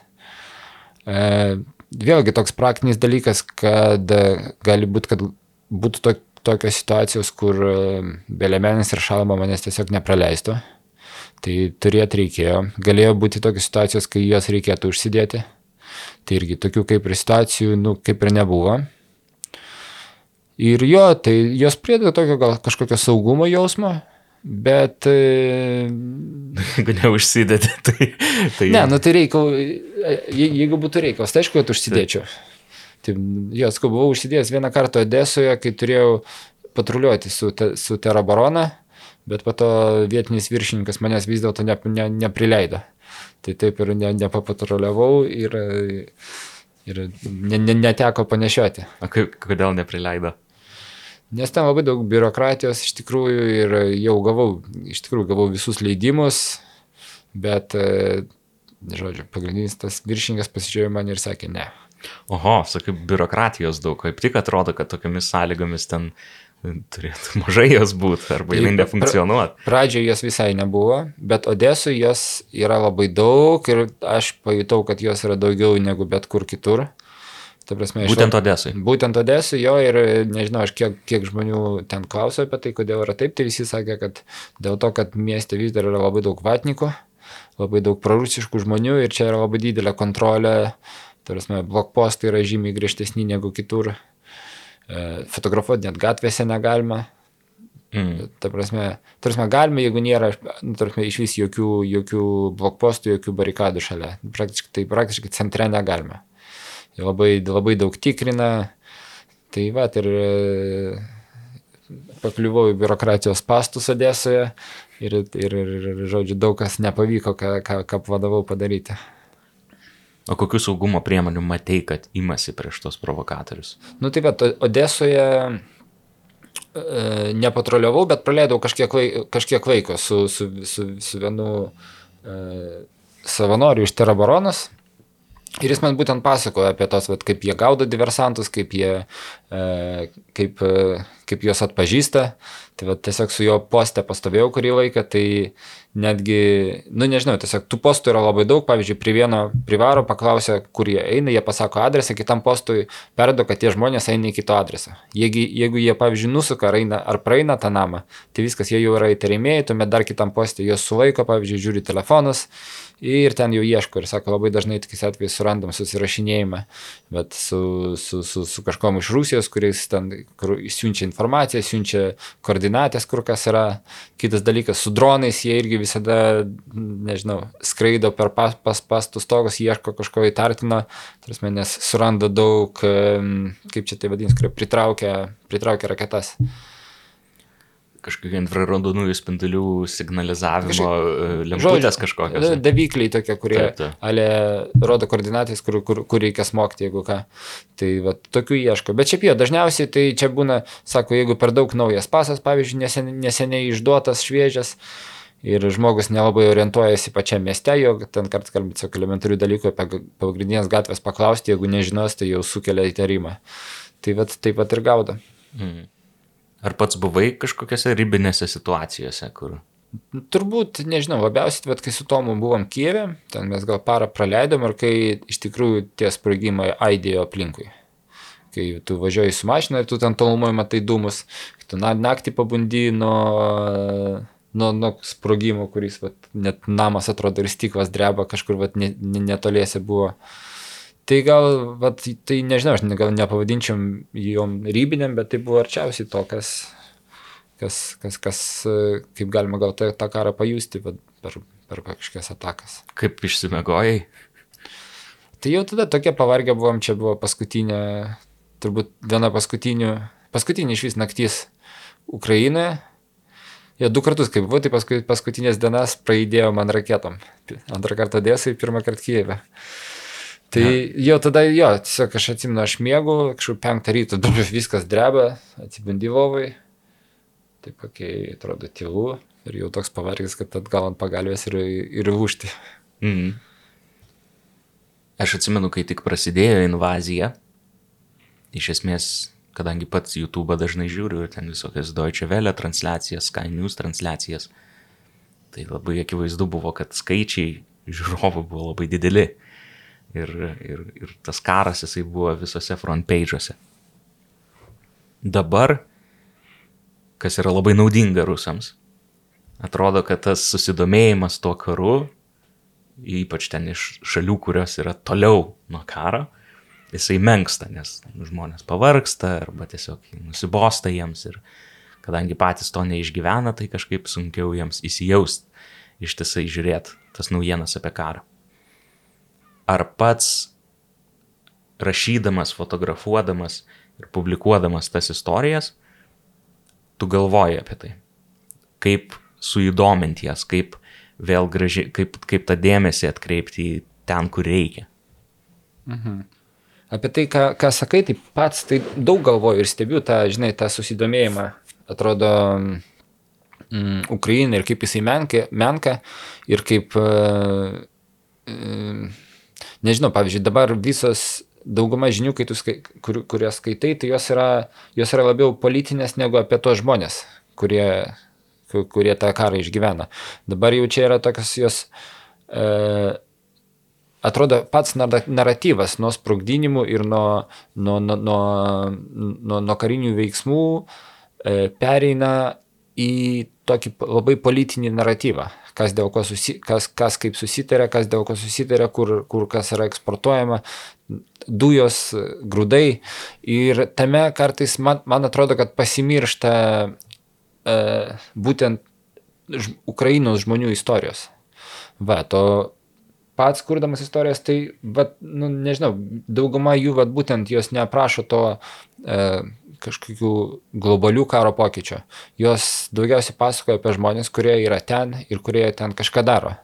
E, vėlgi toks praktinis dalykas, kad gali būti, kad būtų to, tokios situacijos, kur be lemenės ir šalmo manęs tiesiog nepraleistų. Tai turėti reikėjo. Galėjo būti tokios situacijos, kai juos reikėtų užsidėti. Tai irgi tokių kaip ir situacijų, nu, kaip ir nebuvo. Ir jo, tai jos prideda tokio gal kažkokio saugumo jausmo, bet... Jeigu neužsidėti, tai... tai... Ne, nu tai reikia, jeigu būtų reikalas, tai aišku, kad užsidėčiau. Tai jos, kai buvau užsidėjęs vieną kartą Odesoje, kai turėjau patruliuoti su, te, su Terabarona, bet po to vietinis viršininkas manęs vis dėlto ne, ne, neprileido. Tai taip ir ne, nepapatruliavau ir, ir ne, ne, neteko panešioti. O kodėl neprileido? Nes ten labai daug biurokratijos iš tikrųjų ir jau gavau, iš tikrųjų gavau visus leidimus, bet, žodžiu, pagrindinis tas viršininkas pasižiūrėjo man ir sakė ne. Oho, sakai, biurokratijos daug, kaip tik atrodo, kad tokiamis sąlygomis ten turėtų mažai jos būti arba jinai nefunkcionuoti. Pradžioje jos visai nebuvo, bet Odesui jos yra labai daug ir aš pajutau, kad jos yra daugiau negu bet kur kitur. Ta prasme, būtent Odesui. Būtent Odesui jo ir nežinau, aš kiek, kiek žmonių ten klausiau apie tai, kodėl yra taip, tai visi sakė, kad dėl to, kad mieste vis dar yra labai daug vatnikų, labai daug prarusiškų žmonių ir čia yra labai didelė kontrolė, prasme, blokpostai yra žymiai griežtesni negu kitur E, fotografuoti net gatvėse negalima. Mm. Ta prasme, ta prasme, galima, jeigu nėra, nu, tarpme, iš vis jokių, jokių blokpostų, jokių barikadų šalia. Praktiškai, tai praktiškai centre negalima. Jie labai, labai daug tikrina. Tai va, ir e, pakliuvau į biurokratijos pastus Odesoje ir, ir, ir, žodžiu, daug kas nepavyko, ką, ką, ką vadovau padaryti. O kokių saugumo priemonių matei, kad imasi prieš tos provokatorius? Nu taip, bet Odesoje e, nepatroliavau, bet praleidau kažkiek, laiko, kažkiek laiko su, su, su, su vienu e, savanoriu iš Terabaronas. Ir jis man būtent pasakojo apie tos, vat, kaip jie gaudo diversantus, kaip, jie, e, kaip, e, kaip juos atpažįsta. Tai vat, tiesiog su juo postė pastovėjau kurį laiką, tai netgi, nu nežinau, tiesiog tų postų yra labai daug. Pavyzdžiui, prie vieno privaro paklausia, kur jie eina, jie pasako adresą, kitam postui perdo, kad tie žmonės eina į kito adresą. Jeigu, jeigu jie, pavyzdžiui, nusuka ar, eina, ar praeina tą namą, tai viskas, jie jau yra įtarimėjai, tuomet dar kitam postui juos sulaiko, pavyzdžiui, žiūri telefonus ir ten jau ieško ir sako, labai dažnai tokiais atvejais surandam susirašinėjimą, bet su, su, su, su kažkom iš Rusijos, kuris ten kur siunčia informaciją, siunčia koordinatės, kur kas yra. Kitas dalykas, su dronais jie irgi visada, nežinau, skraido per pas, pas, pastų stogus, ieško kažko įtartino, tarsi, nes suranda daug, kaip čia tai vadinasi, kurie pritraukia, pritraukia raketas kažkokių infraraudonųjų spindulių signalizavimo Kažkai, lemputės kažkokios. Davykliai tokie, kurie taip, taip. Ale, rodo koordinatais, kur, kur, kur reikia smogti, jeigu ką. Tai va, tokių ieško. Bet šiaip jo, dažniausiai tai čia būna, sako, jeigu per daug naujas pasas, pavyzdžiui, nesen, neseniai išduotas, šviežias. Ir žmogus nelabai orientuojasi pačiame mieste, jo ten kartais kalbėti tiesiog elementarių dalykų apie pagrindinės gatvės paklausti, jeigu nežinos, tai jau sukelia įtarimą. Tai vat, taip pat ir gaudo. Mm. Ar pats buvai kažkokiose ribinėse situacijose, kur? Turbūt, nežinau, labiausiai, bet kai su Tomu buvom Kijeve, ten mes gal parą praleidom ir kai iš tikrųjų tie sprogimai aidėjo aplinkui. Kai tu važiuoji su mašina ir tu ten tolumoje matai dūmus, tu naktį pabundi nuo, nuo, nuo sprogimo, kuris vat, net namas atrodo ir stiklas dreba, kažkur vat, netoliese buvo. Uh, Tai gal, vat, tai nežinau, aš gal nepavadinčiau jom rybinėm, bet tai buvo arčiausiai to, kas, kas, kas, kas kaip galima gal tą, tą karą pajusti vat, per, per kažkokias atakas. Kaip išsimegojai? Tai jau tada tokie pavargę buvom, čia buvo paskutinė, turbūt viena paskutinių, paskutinė iš vis naktis Ukrainoje. Jo, du kartus, kai buvau, tai paskui, paskutinės dienas praeidėjo man raketom. Antrą kartą Odesai, pirmą kartą Kyivę. Tai ja. jo, tada jo, tiesiog aš atsimenu, aš mėgau, kažkaip penktą ryto, viskas dreba, atsibandyvovai. Taip, kai atrodo tėvų ir jau toks pavargęs, kad atgal ant pagalbės ir, ir užti. Mhm. Aš atsimenu, kai tik prasidėjo invazija, iš esmės kadangi pats YouTube dažnai žiūriu ir ten visokias Deutsche Welle transliacijas, Sky News transliacijas, tai labai akivaizdu buvo, kad skaičiai žiūrovų buvo labai dideli. Ir, ir, ir tas karas jisai buvo visose front page'uose. Dabar, kas yra labai naudinga rusams, atrodo, kad tas susidomėjimas tuo karu, ypač ten iš šalių, kurios yra toliau nuo karo, jisai menksta, nes žmonės pavarksta arba tiesiog nusibosta jiems ir kadangi patys to neišgyvena, tai kažkaip sunkiau jiems įsijaust, ištisai žiūrėti tas naujienas apie karą. Ar pats rašydamas, fotografuodamas ir publikuodamas tas istorijas, tu galvoji apie tai, kaip suįdominti jas, kaip vėl gražiai, kaip, kaip tą dėmesį atkreipti ten, kur reikia. Mhm apie tai, ką, ką sakai, tai pats tai daug galvoju ir stebiu tą, žinai, tą susidomėjimą. Atrodo, mm, Ukraina ir kaip jisai menka, menka ir kaip, uh, uh, nežinau, pavyzdžiui, dabar visos dauguma žinių, tu skai, kur, kurias skaitai, tai jos yra, jos yra labiau politinės negu apie tos žmonės, kurie, kurie tą karą išgyvena. Dabar jau čia yra tokios jos uh, atrodo pats naratyvas nuo sprogdinimų ir nuo, nuo, nuo, nuo, nuo, nuo karinių veiksmų e, pereina į tokį labai politinį naratyvą. Kas, dėl ko susi, kas, kas kaip susitarė, kas dėl ko susitarė, kur, kur kas yra eksportuojama, dujos, grūdai. Ir tame kartais man, man atrodo, kad pasimiršta e, būtent ž, Ukrainos žmonių istorijos. Va, to pats kurdamas istorijas, tai, vat, nu, nežinau, dauguma jų, vat, būtent jos neaprašo to e, kažkokių globalių karo pokyčio. Jos daugiausiai pasakoja apie žmonės, kurie yra ten ir kurie ten kažką daro.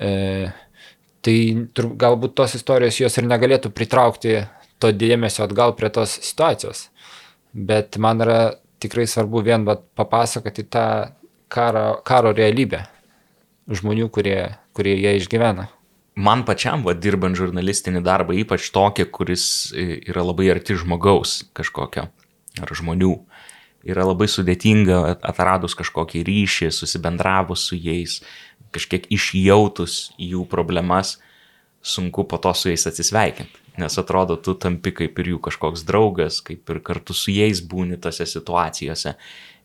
E, tai tur, galbūt tos istorijos jos ir negalėtų pritraukti to dėmesio atgal prie tos situacijos. Bet man yra tikrai svarbu vien vat, papasakoti tą karo, karo realybę žmonių, kurie, kurie jie išgyvena. Man pačiam, va, dirbant žurnalistinį darbą, ypač tokį, kuris yra labai arti žmogaus kažkokio ar žmonių, yra labai sudėtinga atradus kažkokį ryšį, susibendravus su jais, kažkiek išjautus jų problemas, sunku po to su jais atsisveikinti. Nes atrodo, tu tampi kaip ir jų kažkoks draugas, kaip ir kartu su jais būni tose situacijose.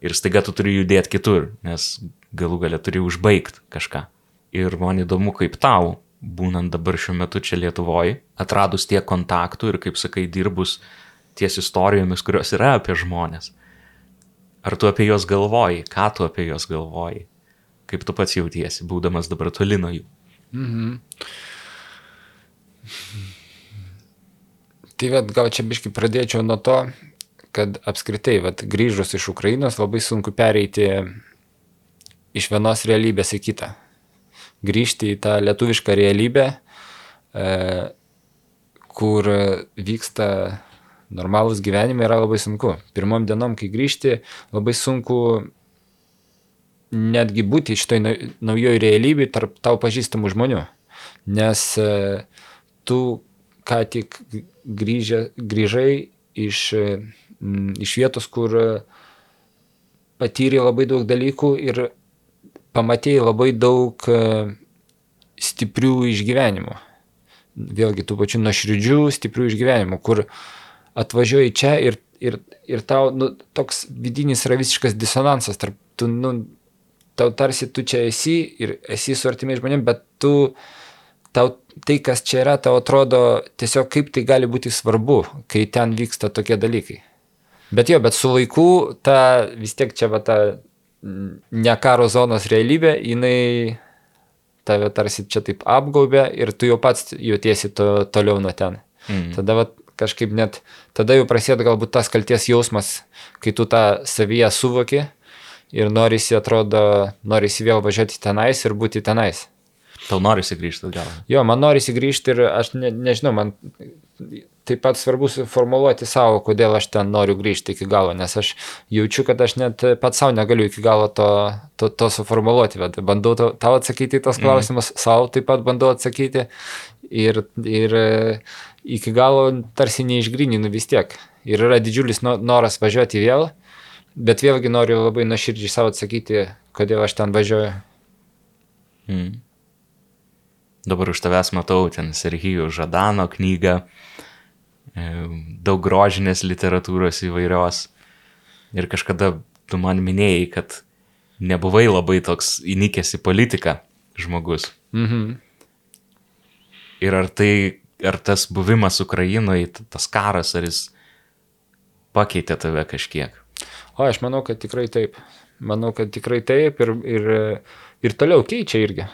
Ir staiga tu turi judėti kitur, nes galų galę turi užbaigti kažką. Ir man įdomu, kaip tau, būnant dabar šiuo metu čia Lietuvoje, atradus tiek kontaktų ir, kaip sakai, dirbus ties istorijomis, kurios yra apie žmonės. Ar tu apie juos galvoji, ką tu apie juos galvoji, kaip tu pats jautiesi, būdamas dabar toli nuo jų. Mhm. Tai vad gal čia biškai pradėčiau nuo to, kad apskritai, vad grįžus iš Ukrainos labai sunku pereiti iš vienos realybės į kitą. Grįžti į tą lietuvišką realybę, e, kur vyksta normalus gyvenimai yra labai sunku. Pirmom dienom, kai grįžti, labai sunku netgi būti šitoj naujoje realybėje tarp tau pažįstamų žmonių. Nes e, tu ką tik grįžę, grįžai iš, iš vietos, kur patyrė labai daug dalykų ir pamatėjai labai daug e, stiprių išgyvenimų. Vėlgi tų pačių nuoširdžių, stiprių išgyvenimų, kur atvažiuoji čia ir, ir, ir tau nu, toks vidinis yra visiškas disonansas tarp, tu, nu, tau tarsi tu čia esi ir esi su artimiai žmonėm, bet tu, tau tai, kas čia yra, tau atrodo tiesiog kaip tai gali būti svarbu, kai ten vyksta tokie dalykai. Bet jo, bet su laiku ta vis tiek čia va ta ne karo zonos realybė, jinai tave tarsi čia taip apgaubė ir tu jau pats jautiesi to, toliau nuo ten. Mm. Tada va, kažkaip net, tada jau prasideda galbūt tas kalties jausmas, kai tu tą savyje suvoki ir norisi, atrodo, norisi vėl važiuoti tenais ir būti tenais. Tau norisi grįžti atgal. Jo, man norisi grįžti ir aš ne, nežinau, man taip pat svarbu suformuoluoti savo, kodėl aš ten noriu grįžti iki galo, nes aš jaučiu, kad aš net pats savo negaliu iki galo to, to, to suformuoluoti, bet bandau tau, atsakyti į tos klausimus, mm. savo taip pat bandau atsakyti ir, ir iki galo tarsi neišgrininu vis tiek. Ir yra didžiulis noras važiuoti vėl, bet vėlgi noriu labai nuoširdžiai savo atsakyti, kodėl aš ten važiuoju. Mm. Dabar už tavęs matau ten Serhijų Žadano knygą, e, daug grožinės literatūros įvairios. Ir kažkada tu man minėjai, kad nebuvai labai toks įnikęs į politiką žmogus. Mhm. Ir ar tai, ar tas buvimas Ukrainoje, tas karas, ar jis pakeitė tave kažkiek? O, aš manau, kad tikrai taip. Manau, kad tikrai taip ir, ir, ir toliau keičia irgi.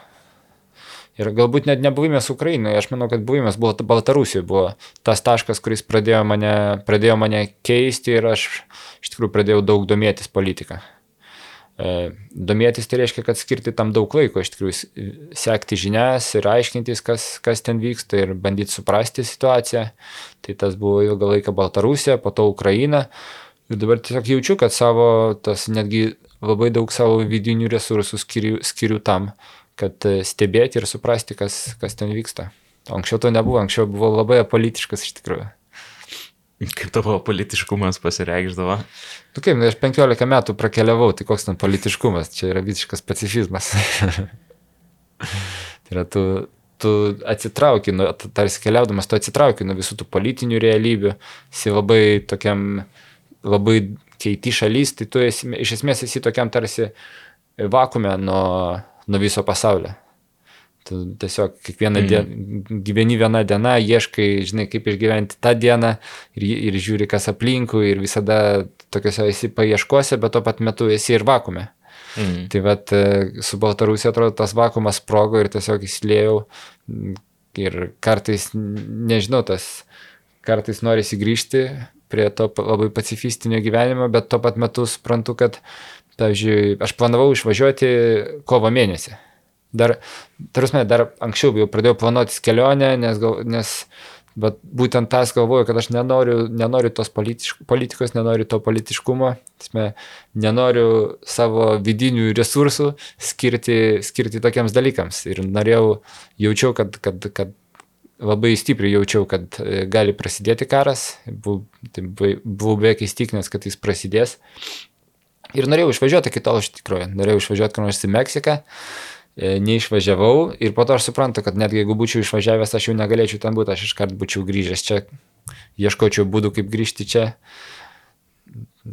Ir galbūt net nebuvimas Ukrainoje, aš manau, kad buvimas buvo Baltarusijoje, buvo tas taškas, kuris pradėjo mane, pradėjo mane keisti ir aš iš tikrųjų pradėjau daug domėtis politiką. E, domėtis tai reiškia, kad skirti tam daug laiko, iš tikrųjų sekti žinias ir aiškintis, kas, kas ten vyksta ir bandyti suprasti situaciją. Tai tas buvo ilgą laiką Baltarusija, po to Ukraina. Ir dabar tiesiog jaučiu, kad savo, tas netgi labai daug savo vidinių resursų skiriu, skiriu tam, kad e, stebėti ir suprasti, kas, kas ten vyksta. Anksčiau to nebuvo, anksčiau buvo labai apolitiškas iš tikrųjų. Kaip tavo politiškumas pasireikždavo? Nu kaip, nu, aš 15 metų prakeliavau, tai koks ten politiškumas, čia yra visiškas pacifizmas. tai yra, tu, tu atsitrauki, nu, tarsi keliaudamas, tu atsitrauki nuo visų tų politinių realybių, esi labai tokiam, labai keiti šalis, tai tu esi, iš esmės esi tokiam tarsi vakume nuo, nuo viso pasaulio. Tu tiesiog kiekvieną mm. dieną gyveni vieną dieną, ieškai, žinai, kaip išgyventi tą dieną ir, ir žiūri, kas aplinkui ir visada tokiuose esi paieškose, bet tuo pat metu esi ir vakume. Mm. Tai vad e, su Baltarusija atrodo tas vakumas sprogo ir tiesiog įsilėjau ir kartais, nežinau, tas kartais norisi grįžti prie to labai pacifistinio gyvenimo, bet tuo pat metu suprantu, kad Pavyzdžiui, aš planavau išvažiuoti kovo mėnesį. Dar, tarusme, dar anksčiau jau pradėjau planuotis kelionę, nes, nes bet būtent tas galvoju, kad aš nenoriu, nenoriu tos politikos, nenoriu to politiškumo, tasme, nenoriu savo vidinių resursų skirti, skirti tokiems dalykams. Ir norėjau, jaučiau, kad, kad, kad labai stipriai jaučiau, kad e, gali prasidėti karas, buvau, tai buvau beveik įstikinęs, kad jis prasidės. Ir norėjau išvažiuoti iki tol iš tikrųjų. Norėjau išvažiuoti kur nors į Meksiką, e, neišvažiavau ir po to aš suprantu, kad netgi jeigu būčiau išvažiavęs, aš jau negalėčiau ten būti, aš iškart būčiau grįžęs čia, ieškočiau būdų, kaip grįžti čia.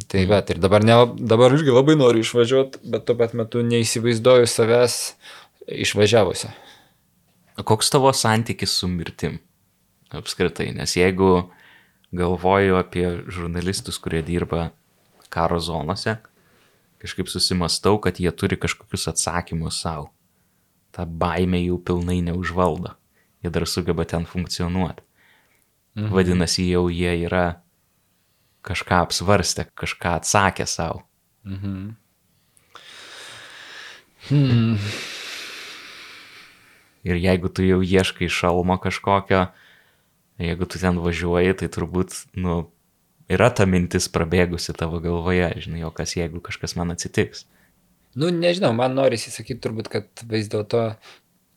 Tai bet ir dabar, ne, dabar irgi labai noriu išvažiuoti, bet tuo pat metu neįsivaizduoju savęs išvažiavusią. Koks tavo santykis su mirtim apskritai? Nes jeigu galvoju apie žurnalistus, kurie dirba karo zonose, kažkaip susimastau, kad jie turi kažkokius atsakymus savo. Ta baimė jų pilnai neužvaldo. Jie dar sugeba ten funkcionuoti. Mhm. Vadinasi, jau jie yra kažką apsvarstę, kažką atsakę savo. Mhm. Hmm. Ir jeigu tu jau ieškai šalmo kažkokio, jeigu tu ten važiuoji, tai turbūt, nu, yra ta mintis prabėgusi tavo galvoje, žinai, o kas jeigu kažkas man atsitiks. Nu, nežinau, man norisi sakyti turbūt, kad vis dėlto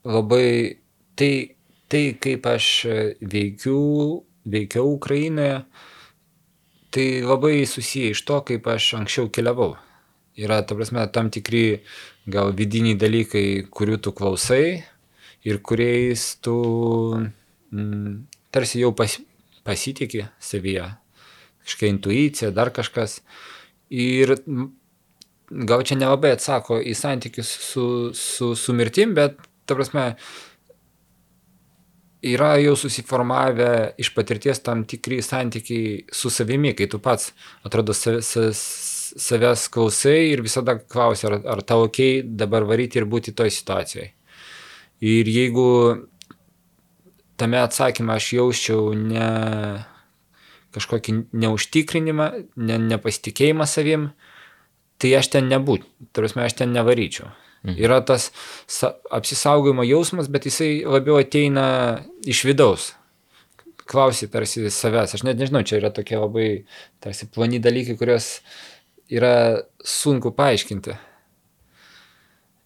labai tai, tai, kaip aš veikiu, veikiau Ukrainoje, tai labai susiję iš to, kaip aš anksčiau keliavau. Yra, ta prasme, tam tikri gal vidiniai dalykai, kurių tu klausai ir kuriais tu mm, tarsi jau pas, pasitikė savyje, kažkokia intuicija, dar kažkas. Ir gal čia nelabai atsako į santykius su, su, su mirtim, bet, ta prasme, yra jau susiformavę iš patirties tam tikri santykiai su savimi, kai tu pats, atrodo, savęs, savęs klausai ir visada klausi, ar, ar tau ok dabar varyti ir būti toj situacijoje. Ir jeigu tame atsakymą aš jausčiau ne kažkokį neužtikrinimą, ne, nepasitikėjimą savim, tai aš ten nebūčiau, tarsi aš ten nevaryčiau. Mhm. Yra tas apsisaugojimo jausmas, bet jisai labiau ateina iš vidaus. Klausi tarsi savęs. Aš net nežinau, čia yra tokie labai tarsi plani dalykai, kuriuos yra sunku paaiškinti.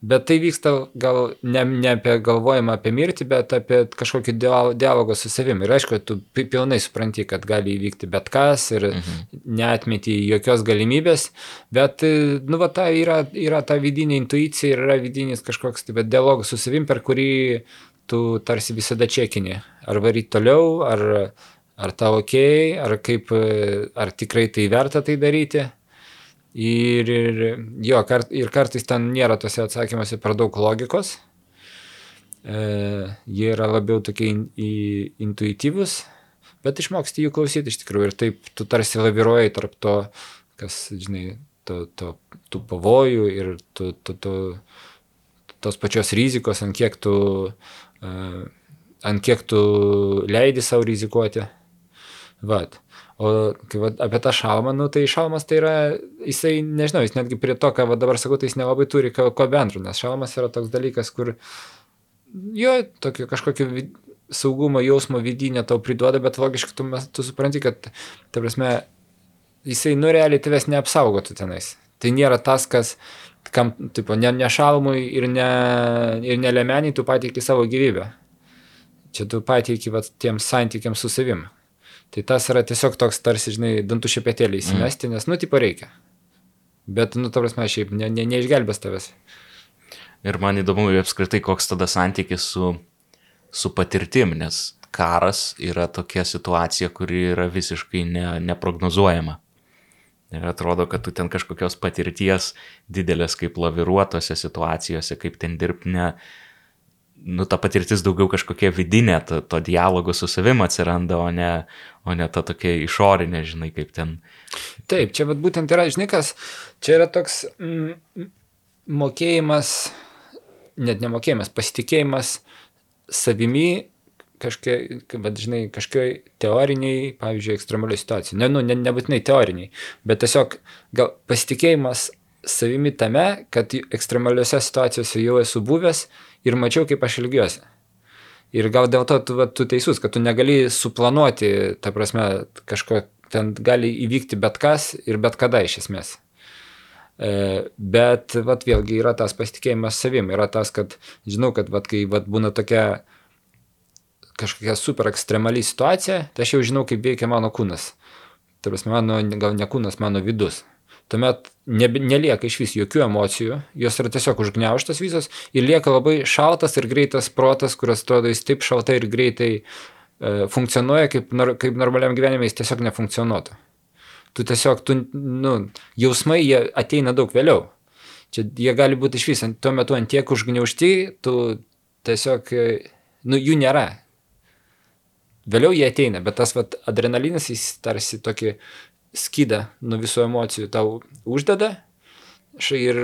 Bet tai vyksta gal ne, ne apie galvojimą apie mirtį, bet apie kažkokį dialogą su savimi. Ir aišku, tu pilnai supranti, kad gali įvykti bet kas ir mhm. neatmeti jokios galimybės, bet, nu, va, ta yra, yra ta vidinė intuicija ir yra vidinis kažkoks tai, dialogas su savimi, per kurį tu tarsi visada čekini. Ar varyti toliau, ar, ar tau ok, ar, kaip, ar tikrai tai verta tai daryti. Ir, ir, jo, kart, ir kartais ten nėra tose atsakymuose per daug logikos. E, jie yra labiau tokie in, in, intuityvus, bet išmoksti jų klausyti iš tikrųjų. Ir taip tu tarsi laviruoji tarp to, kas, žinai, to, to, tų pavojų ir tu, tu, tu, tos pačios rizikos, ant kiek tu, uh, ant kiek tu leidi savo rizikuoti. Vat. O kai va, apie tą šalmą, nu, tai šalmas tai yra, jisai, nežinau, jis netgi prie to, ką va, dabar sakau, tai jis nelabai turi ko, ko bendro, nes šalmas yra toks dalykas, kur jo tokio kažkokio saugumo jausmo vidinė tau priduoda, bet logiškai tu, tu supranti, kad, ta prasme, jisai, nu, realiai tavęs neapsaugotų tenais. Tai nėra tas, kas, kam, tipo, ne, ne šalmui ir ne, ir nelemeniai tu pateiki savo gyvybę. Čia tu pateiki va, tiems santykiams su savimi. Tai tas yra tiesiog toks tarsi, žinai, dantų šepetėlį įsimesti, mm. nes, nu, tipo reikia. Bet, nu, ta prasme, šiaip ne, ne, neišgelbės tavęs. Ir man įdomu apskritai, koks tada santykis su, su patirtim, nes karas yra tokia situacija, kuri yra visiškai ne, neprognozuojama. Ir atrodo, kad tu ten kažkokios patirties didelės kaip laviruotose situacijose, kaip ten dirbti, ne, nu, ta patirtis daugiau kažkokia vidinė, to, to dialogo su savim atsiranda, o ne, o ne ta tokia išorinė, žinai, kaip ten. Taip, čia būtent yra, žinai, kas, čia yra toks mm, mokėjimas, net nemokėjimas, pasitikėjimas savimi kažkokia, bet žinai, kažkokioj teoriniai, pavyzdžiui, ekstremaliai situacijai. Ne, nu, ne, nebūtinai teoriniai, bet tiesiog gal pasitikėjimas savimi tame, kad ekstremaliuose situacijose jau esu buvęs ir mačiau, kaip aš ilgiuosi. Ir gal dėl to tu, va, tu teisus, kad tu negali suplanuoti, ta prasme, kažko ten gali įvykti bet kas ir bet kada iš esmės. E, bet, vat, vėlgi yra tas pasitikėjimas savim, yra tas, kad žinau, kad, vat, kai vat, būna tokia kažkokia super ekstremali situacija, tai aš jau žinau, kaip veikia mano kūnas. Tai prasme, mano, gal ne kūnas, mano vidus tuomet ne, nelieka iš vis jokių emocijų, jos yra tiesiog užgneuštas visos ir lieka labai šaltas ir greitas protas, kuris atrodo jis taip šaltai ir greitai e, funkcionuoja, kaip, kaip normaliam gyvenime jis tiesiog nefunkcionuotų. Tu tiesiog, tu, nu, jausmai jie ateina daug vėliau. Čia jie gali būti iš vis tuo metu ant tiek užgneušti, tu tiesiog, e, nu, jų nėra. Vėliau jie ateina, bet tas vat, adrenalinas jis tarsi tokį skydą nuo visų emocijų tau uždeda ir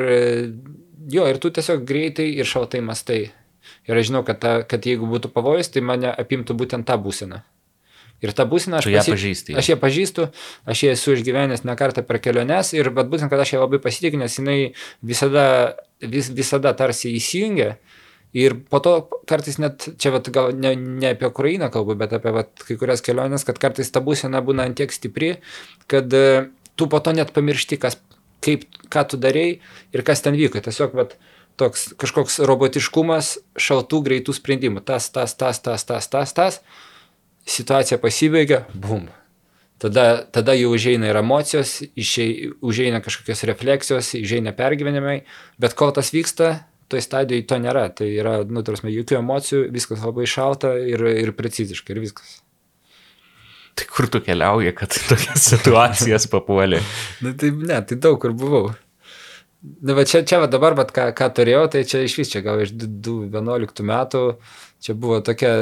jo, ir tu tiesiog greitai ir šaltai mastai. Ir aš žinau, kad, ta, kad jeigu būtų pavojus, tai mane apimtų būtent tą būseną. Ir tą būseną aš, pasi... pažįsti, aš ją pažįstu, aš ją esu išgyvenęs ne kartą per keliones ir bet būtent, kad aš ją labai pasitikiu, nes jinai visada, vis, visada tarsi įsijungia Ir po to kartais net, čia vat, gal ne, ne apie Ukrainą kalbu, bet apie vat, kai kurias keliones, kad kartais ta būsena būna antiek stipri, kad uh, tu po to net pamiršti, kas, kaip, ką tu darėjai ir kas ten vyko. Tiesiog vat, toks kažkoks robotiškumas šaltų greitų sprendimų. Tas, tas, tas, tas, tas, tas, tas. Situacija pasibaigia, bum. Tada, tada jau užeina ir emocijos, išei, užeina kažkokios refleksijos, užeina pergyvenimai, bet kol tas vyksta, toj stadijoj to nėra. Tai yra, nu, tarsi, jokių emocijų, viskas labai šalta ir, ir preciziškai ir viskas. Tai kur tu keliauji, kad tokias situacijas papuolė? Na tai ne, tai daug kur buvau. Na, va čia, čia va dabar, bet ką, ką turėjau, tai čia iš vis čia gal iš 2011 metų, čia buvo tokia,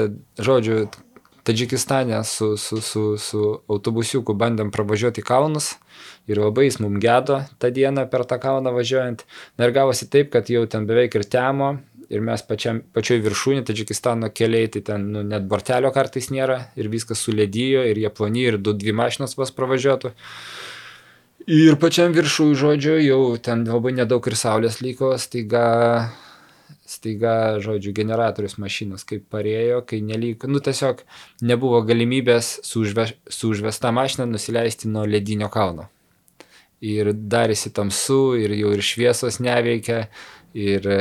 žodžiu, Tadžikistane su, su, su, su autobusiuku bandėm pravažiuoti kalnus ir labai jis mum gedo tą dieną per tą kalną važiuojant. Na ir gavosi taip, kad jau ten beveik ir temo ir mes pačiam, pačioj viršūnė Tadžikistano keliai, tai ten nu, net bortelio kartais nėra ir viskas sulėdyjo ir jie ploni ir du dvi mašinos vos pravažiuotų. Ir pačiam viršui, žodžiu, jau ten labai nedaug ir saulės liko, staiga, staiga, žodžiu, generatorius mašinos kaip parėjo, kai neliko, nu tiesiog nebuvo galimybės su, užve, su užvesta mašina nusileisti nuo ledinio kalno. Ir darėsi tamsu, ir jau ir šviesos neveikia, ir e,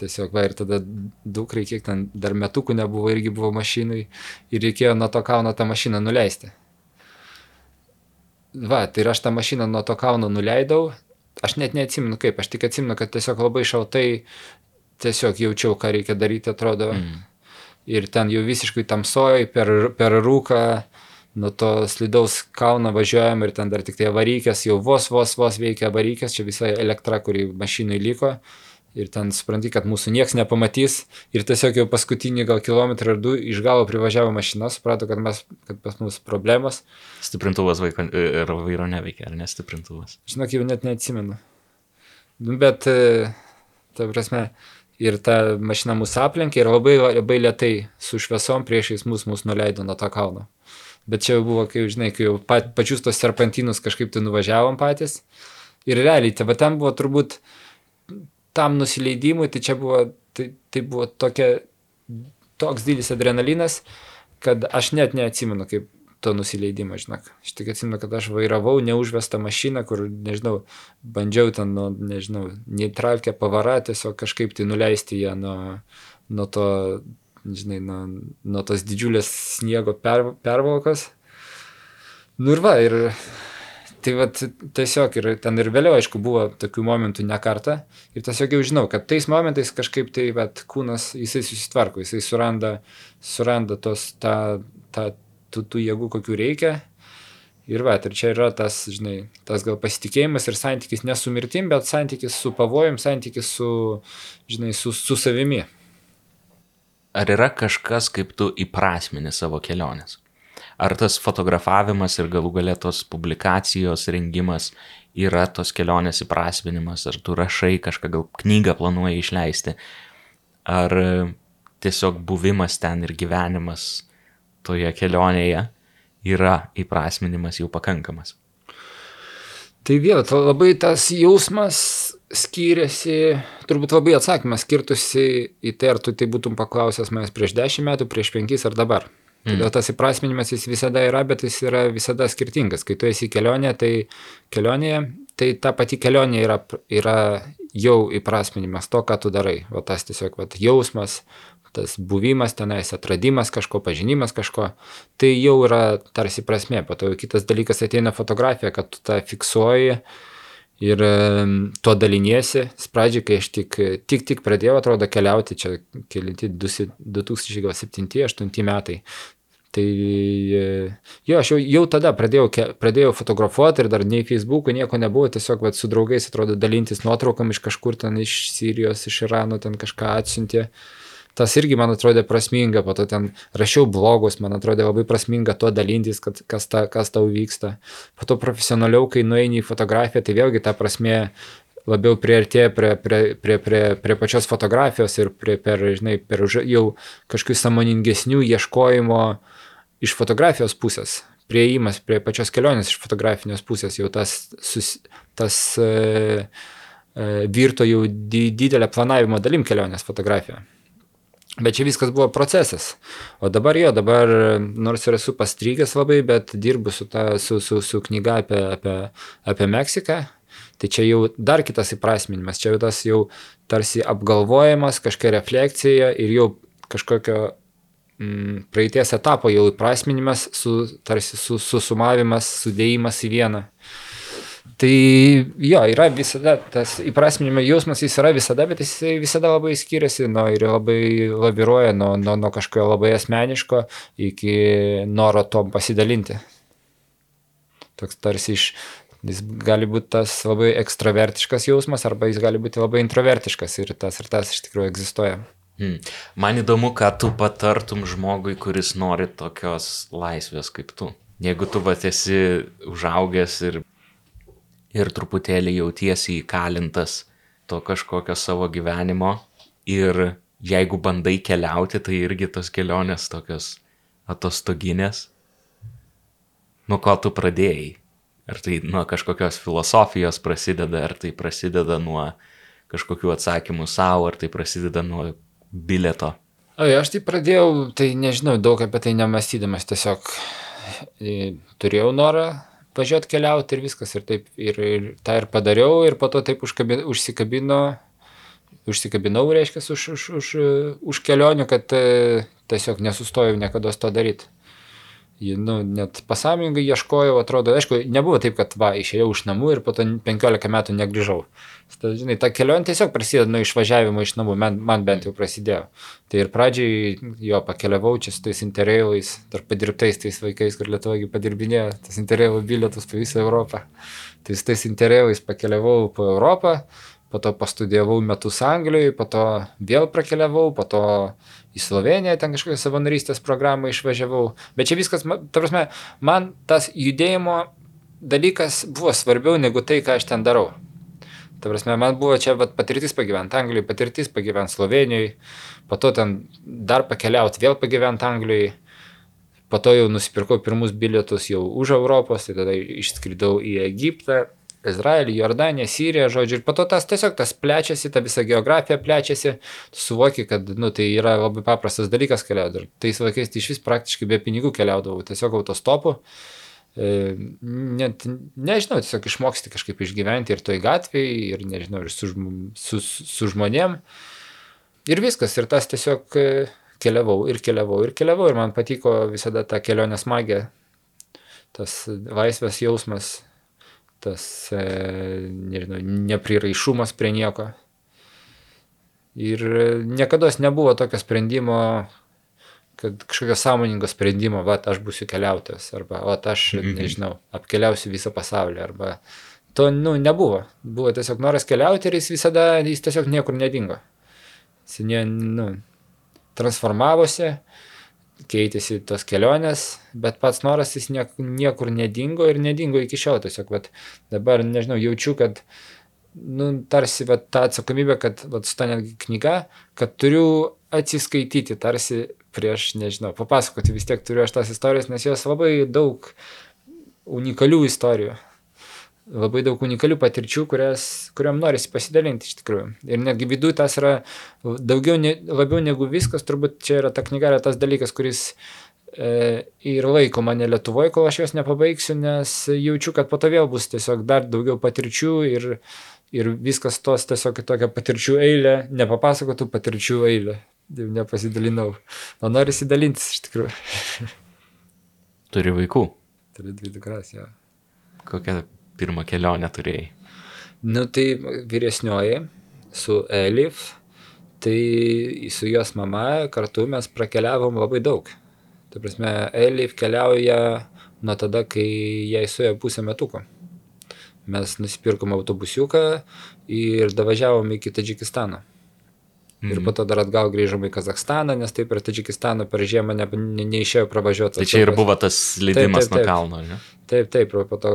tiesiog, va, ir tada dukrai, kiek ten dar metukų nebuvo, irgi buvo mašinai, ir reikėjo nuo to kalno tą mašiną nuleisti. Va, tai aš tą mašiną nuo to kalno nuleidau, aš net neatsimenu kaip, aš tik atsimenu, kad tiesiog labai šaltai, tiesiog jaučiau, ką reikia daryti, atrodo. Mm. Ir ten jau visiškai tamsoj, per, per rūką, nuo to slidaus kalno važiuojam ir ten dar tik tai varykės, jau vos, vos, vos veikia varykės, čia visa elektra, kuri mašinai liko ir ten supranti, kad mūsų nieks nepamatys ir tiesiog jau paskutinį gal kilometrą ar du iš galo privažiavo mašina, suprato, kad, mes, kad pas mus problemos. Stiprintuvas vaiko ir vairo neveikia, ar nestiprintuvas? Žinok, jau net neatsimenu. Nu, bet, e, ta prasme, ir ta mašina mūsų aplenkė ir labai, labai lietai su šviesom priešais mus mus nuleido nuo to kalno. Bet čia buvo, kai, žinai, kai jau pa, pačius tos serpantinus kažkaip tai nuvažiavom patys. Ir realiai, tai va ten buvo turbūt tam nusileidimui, tai čia buvo, tai, tai buvo tokia, toks didelis adrenalinas, kad aš net neatsimenu, kaip to nusileidimo, žinok. Aš tik atsimenu, kad aš vairavau neužvestą mašiną, kur, nežinau, bandžiau ten, nu, nežinau, neįtraukę pavarą, tiesiog kažkaip tai nuleisti ją nuo, nuo to, žinai, nuo, nuo tos didžiulės sniego per, pervalkos. Nu ir va, ir tai vat tiesiog ir ten ir vėliau, aišku, buvo tokių momentų ne kartą. Ir tiesiog jau žinau, kad tais momentais kažkaip tai vat, kūnas, jisai susitvarko, jisai suranda, suranda tos, tą, tą, tų, tų jėgų, kokių reikia. Ir va, ir čia yra tas, žinai, tas gal pasitikėjimas ir santykis ne su mirtim, bet santykis su pavojum, santykis su, žinai, su, su savimi. Ar yra kažkas, kaip tu įprasmini savo keliones? ar tas fotografavimas ir galų galę tos publikacijos rengimas yra tos kelionės įprasminimas, ar tu rašai kažką, gal knygą planuoji išleisti, ar tiesiog buvimas ten ir gyvenimas toje kelionėje yra įprasminimas jau pakankamas. Tai vėl, ta labai tas jausmas skyrėsi, turbūt labai atsakymas skirtusi į tai, ar tu tai būtum paklausęs manęs prieš dešimt metų, prieš penkis ar dabar. Todėl tas įprasminimas jis visada yra, bet jis yra visada skirtingas. Kai tu esi kelionė, tai kelionėje, tai ta pati kelionė yra, yra jau įprasminimas to, ką tu darai. O tas tiesiog vat, jausmas, tas buvimas tenais, atradimas kažko, pažinimas kažko, tai jau yra tarsi prasme. Po to kitas dalykas ateina fotografija, kad tu tą fiksuoji ir tuo daliniesi. Pradžiai, kai aš tik, tik, tik pradėjau, atrodo, keliauti, čia kelinti 2007-2008 metai, Tai jo, aš jau, jau tada pradėjau, pradėjau fotografuoti ir dar nei Facebook'o nieko nebuvo, tiesiog vat, su draugais atrodo dalintis nuotraukam iš kažkur ten iš Sirijos, iš Irano ten kažką atsiuntė. Tas irgi man atrodė prasminga, po to ten rašiau blogus, man atrodė labai prasminga tuo dalintis, kad, kas, ta, kas tau vyksta. Po to profesionaliau, kai nueini į fotografiją, tai vėlgi ta prasme labiau priartėja prie, prie, prie, prie, prie pačios fotografijos ir prie, per, žinai, per jau kažkokių samoningesnių ieškojimo iš fotografijos pusės, prieimas prie pačios kelionės iš fotografinės pusės, jau tas, sus, tas e, e, virto jau di, didelę planavimo dalim kelionės fotografija. Bet čia viskas buvo procesas. O dabar jo, dabar nors ir esu pastrygęs labai, bet dirbu su, ta, su, su, su knyga apie, apie, apie Meksiką. Tai čia jau dar kitas įprasminimas, čia jau tas jau tarsi apgalvojimas, kažkokia refleksija ir jau kažkokio mm, praeities etapo jau įprasminimas, su, tarsi su, susumavimas, sudėjimas į vieną. Tai jo, yra visada tas įprasminimo jausmas, jis yra visada, bet jis visada labai skiriasi nuo ir labai laviruoja nuo, nuo, nuo kažkokio labai asmeniško iki noro tom pasidalinti. Toks tarsi iš, jis gali būti tas labai ekstravertiškas jausmas arba jis gali būti labai introvertiškas ir tas ir tas iš tikrųjų egzistuoja. Hmm. Man įdomu, ką tu patartum žmogui, kuris nori tokios laisvės kaip tu. Jeigu tu pat esi užaugęs ir, ir truputėlį jautiesi įkalintas to kažkokio savo gyvenimo ir jeigu bandai keliauti, tai irgi tos kelionės tokios atostoginės. Nuo ko tu pradėjai? Ar tai nuo kažkokios filosofijos prasideda, ar tai prasideda nuo kažkokių atsakymų savo, ar tai prasideda nuo bileto. O, aš tai pradėjau, tai nežinau, daug apie tai nemastydamas, tiesiog e, turėjau norą važiuoti keliauti ir viskas. Ir taip, ir, ir tą ir padariau, ir po to taip užkabi, užsikabino, užsikabinau, reiškia, už, už, už, už kelionių, kad e, tiesiog nesustojau niekada to daryti nu, net pasąmoningai ieškojau, atrodo, aišku, nebuvo taip, kad va, išėjau iš namų ir po to 15 metų negrįžau. Ta, žinai, ta kelionė tiesiog prasideda nuo išvažiavimo iš namų, man, man bent jau prasidėjo. Tai ir pradžiai jo pakeliavau čia su tais interėjais, dar padirbtais tais vaikais, kur Lietuvoje padirbinėjo, tas interėjų bilietus po visą Europą. Tai su tais interėjais pakeliavau po Europą, po to pastudijavau metus Anglijoje, po to vėl prakeliavau, po to į Sloveniją, ten kažkokią savanorystės programą išvažiavau. Bet čia viskas, ta prasme, man tas judėjimo dalykas buvo svarbiau negu tai, ką aš ten darau. Ta prasme, man buvo čia vat, patirtis pagyventi Anglijoje, patirtis pagyventi Slovenijoje, po to ten dar pakeliauti, vėl pagyventi Anglijoje, po to jau nusipirkau pirmus bilietus jau už Europos, tai tada išskridau į Egiptą, Izraelį, Jordaniją, Siriją, žodžiu, ir po to tas tiesiog tas plečiasi, ta visa geografija plečiasi, tu suvoki, kad, nu, tai yra labai paprastas dalykas keliauti. Ir tais laikais tai iš vis praktiškai be pinigų keliaudavau, tiesiog autostopu. E, net, nežinau, tiesiog išmoksti kažkaip išgyventi ir toj gatvėje, ir nežinau, ir su, su, su žmonėm. Ir viskas, ir tas tiesiog e, keliavau ir keliavau ir keliavau, ir man patiko visada ta kelionės magija, tas laisvės jausmas, tas, e, nežinau, nepriraišumas prie nieko. Ir niekada nebuvo tokio sprendimo, kad kažkokio sąmoningo sprendimo, va, aš būsiu keliautojas, arba, va, aš, mhm. nežinau, apkeliausiu visą pasaulį, arba to, nu, nebuvo. Buvo tiesiog noras keliauti ir jis visada, jis tiesiog niekur nedingo. Jis, ne, nu, transformavosi, keitėsi tos kelionės, bet pats noras jis niekur nedingo ir nedingo iki šiol. Tiesiog, bet dabar, nežinau, jaučiu, kad, nu, tarsi, bet ta atsakomybė, kad, vat, su ta netgi knyga, kad turiu atsiskaityti, tarsi prieš, nežinau, papasakoti vis tiek turiu aš tas istorijas, nes jos labai daug unikalių istorijų labai daug unikalių patirčių, kurias, kuriam norisi pasidalinti iš tikrųjų. Ir netgi viduje tas yra daugiau, ne, labiau negu viskas, turbūt čia yra ta knyga, yra tas dalykas, kuris e, ir laiko mane Lietuvoje, kol aš jos nepabaigsiu, nes jaučiu, kad po to vėl bus tiesiog dar daugiau patirčių ir, ir viskas tos tiesiog tokia patirčių eilė, nepapasakotų patirčių eilė. Nepasidalinau. O noriu įsidalintis iš tikrųjų. Turi vaikų. Turiu dvi dukras, jo. Kokia pirmą kelionę turėjai? Nu tai vyresnioji su Elif, tai su jos mama kartu mes prakeliavom labai daug. Tai prasme, Elif keliauja nuo tada, kai jai suėjo pusę metuko. Mes nusipirkom autobusiuką ir davažiavom iki Tadžikistano. Mm. Ir po mhm. to dar atgal grįžom į Kazakstaną, nes taip per Tadžikistaną per žiemą ne, ne, neišėjo pravažiuoti. Tai čia ir buvo tas taip. nuo kalno, ne? Taip, taip, po to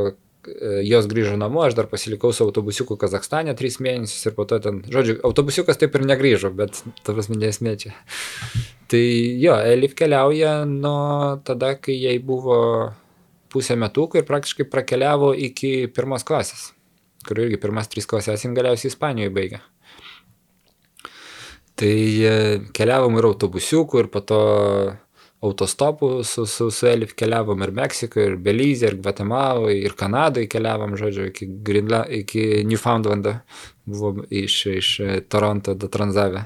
jos grįžo namo, aš dar pasilikau su autobusiuku Kazakstane tris mėnesius ir po to ten, žodžiu, autobusiukas taip ir negrįžo, bet ta prasme nesmė čia. Tai jo, Elif keliauja nuo tada, kai jai buvo pusę metukų ir praktiškai prakeliavo iki pirmos klasės, kur irgi pirmas trys klasės jin galiausiai Ispanijoje baigė. Tai e, keliavom ir autobusiukų ir po to autostopu su, su, su Elif keliavom ir Meksikoje, ir Belize, ir Gvatemaloje, ir Kanadoje keliavom, žodžiu, iki, Greenla, iki Newfoundlando, buvom iš, iš Toronto datranzavę.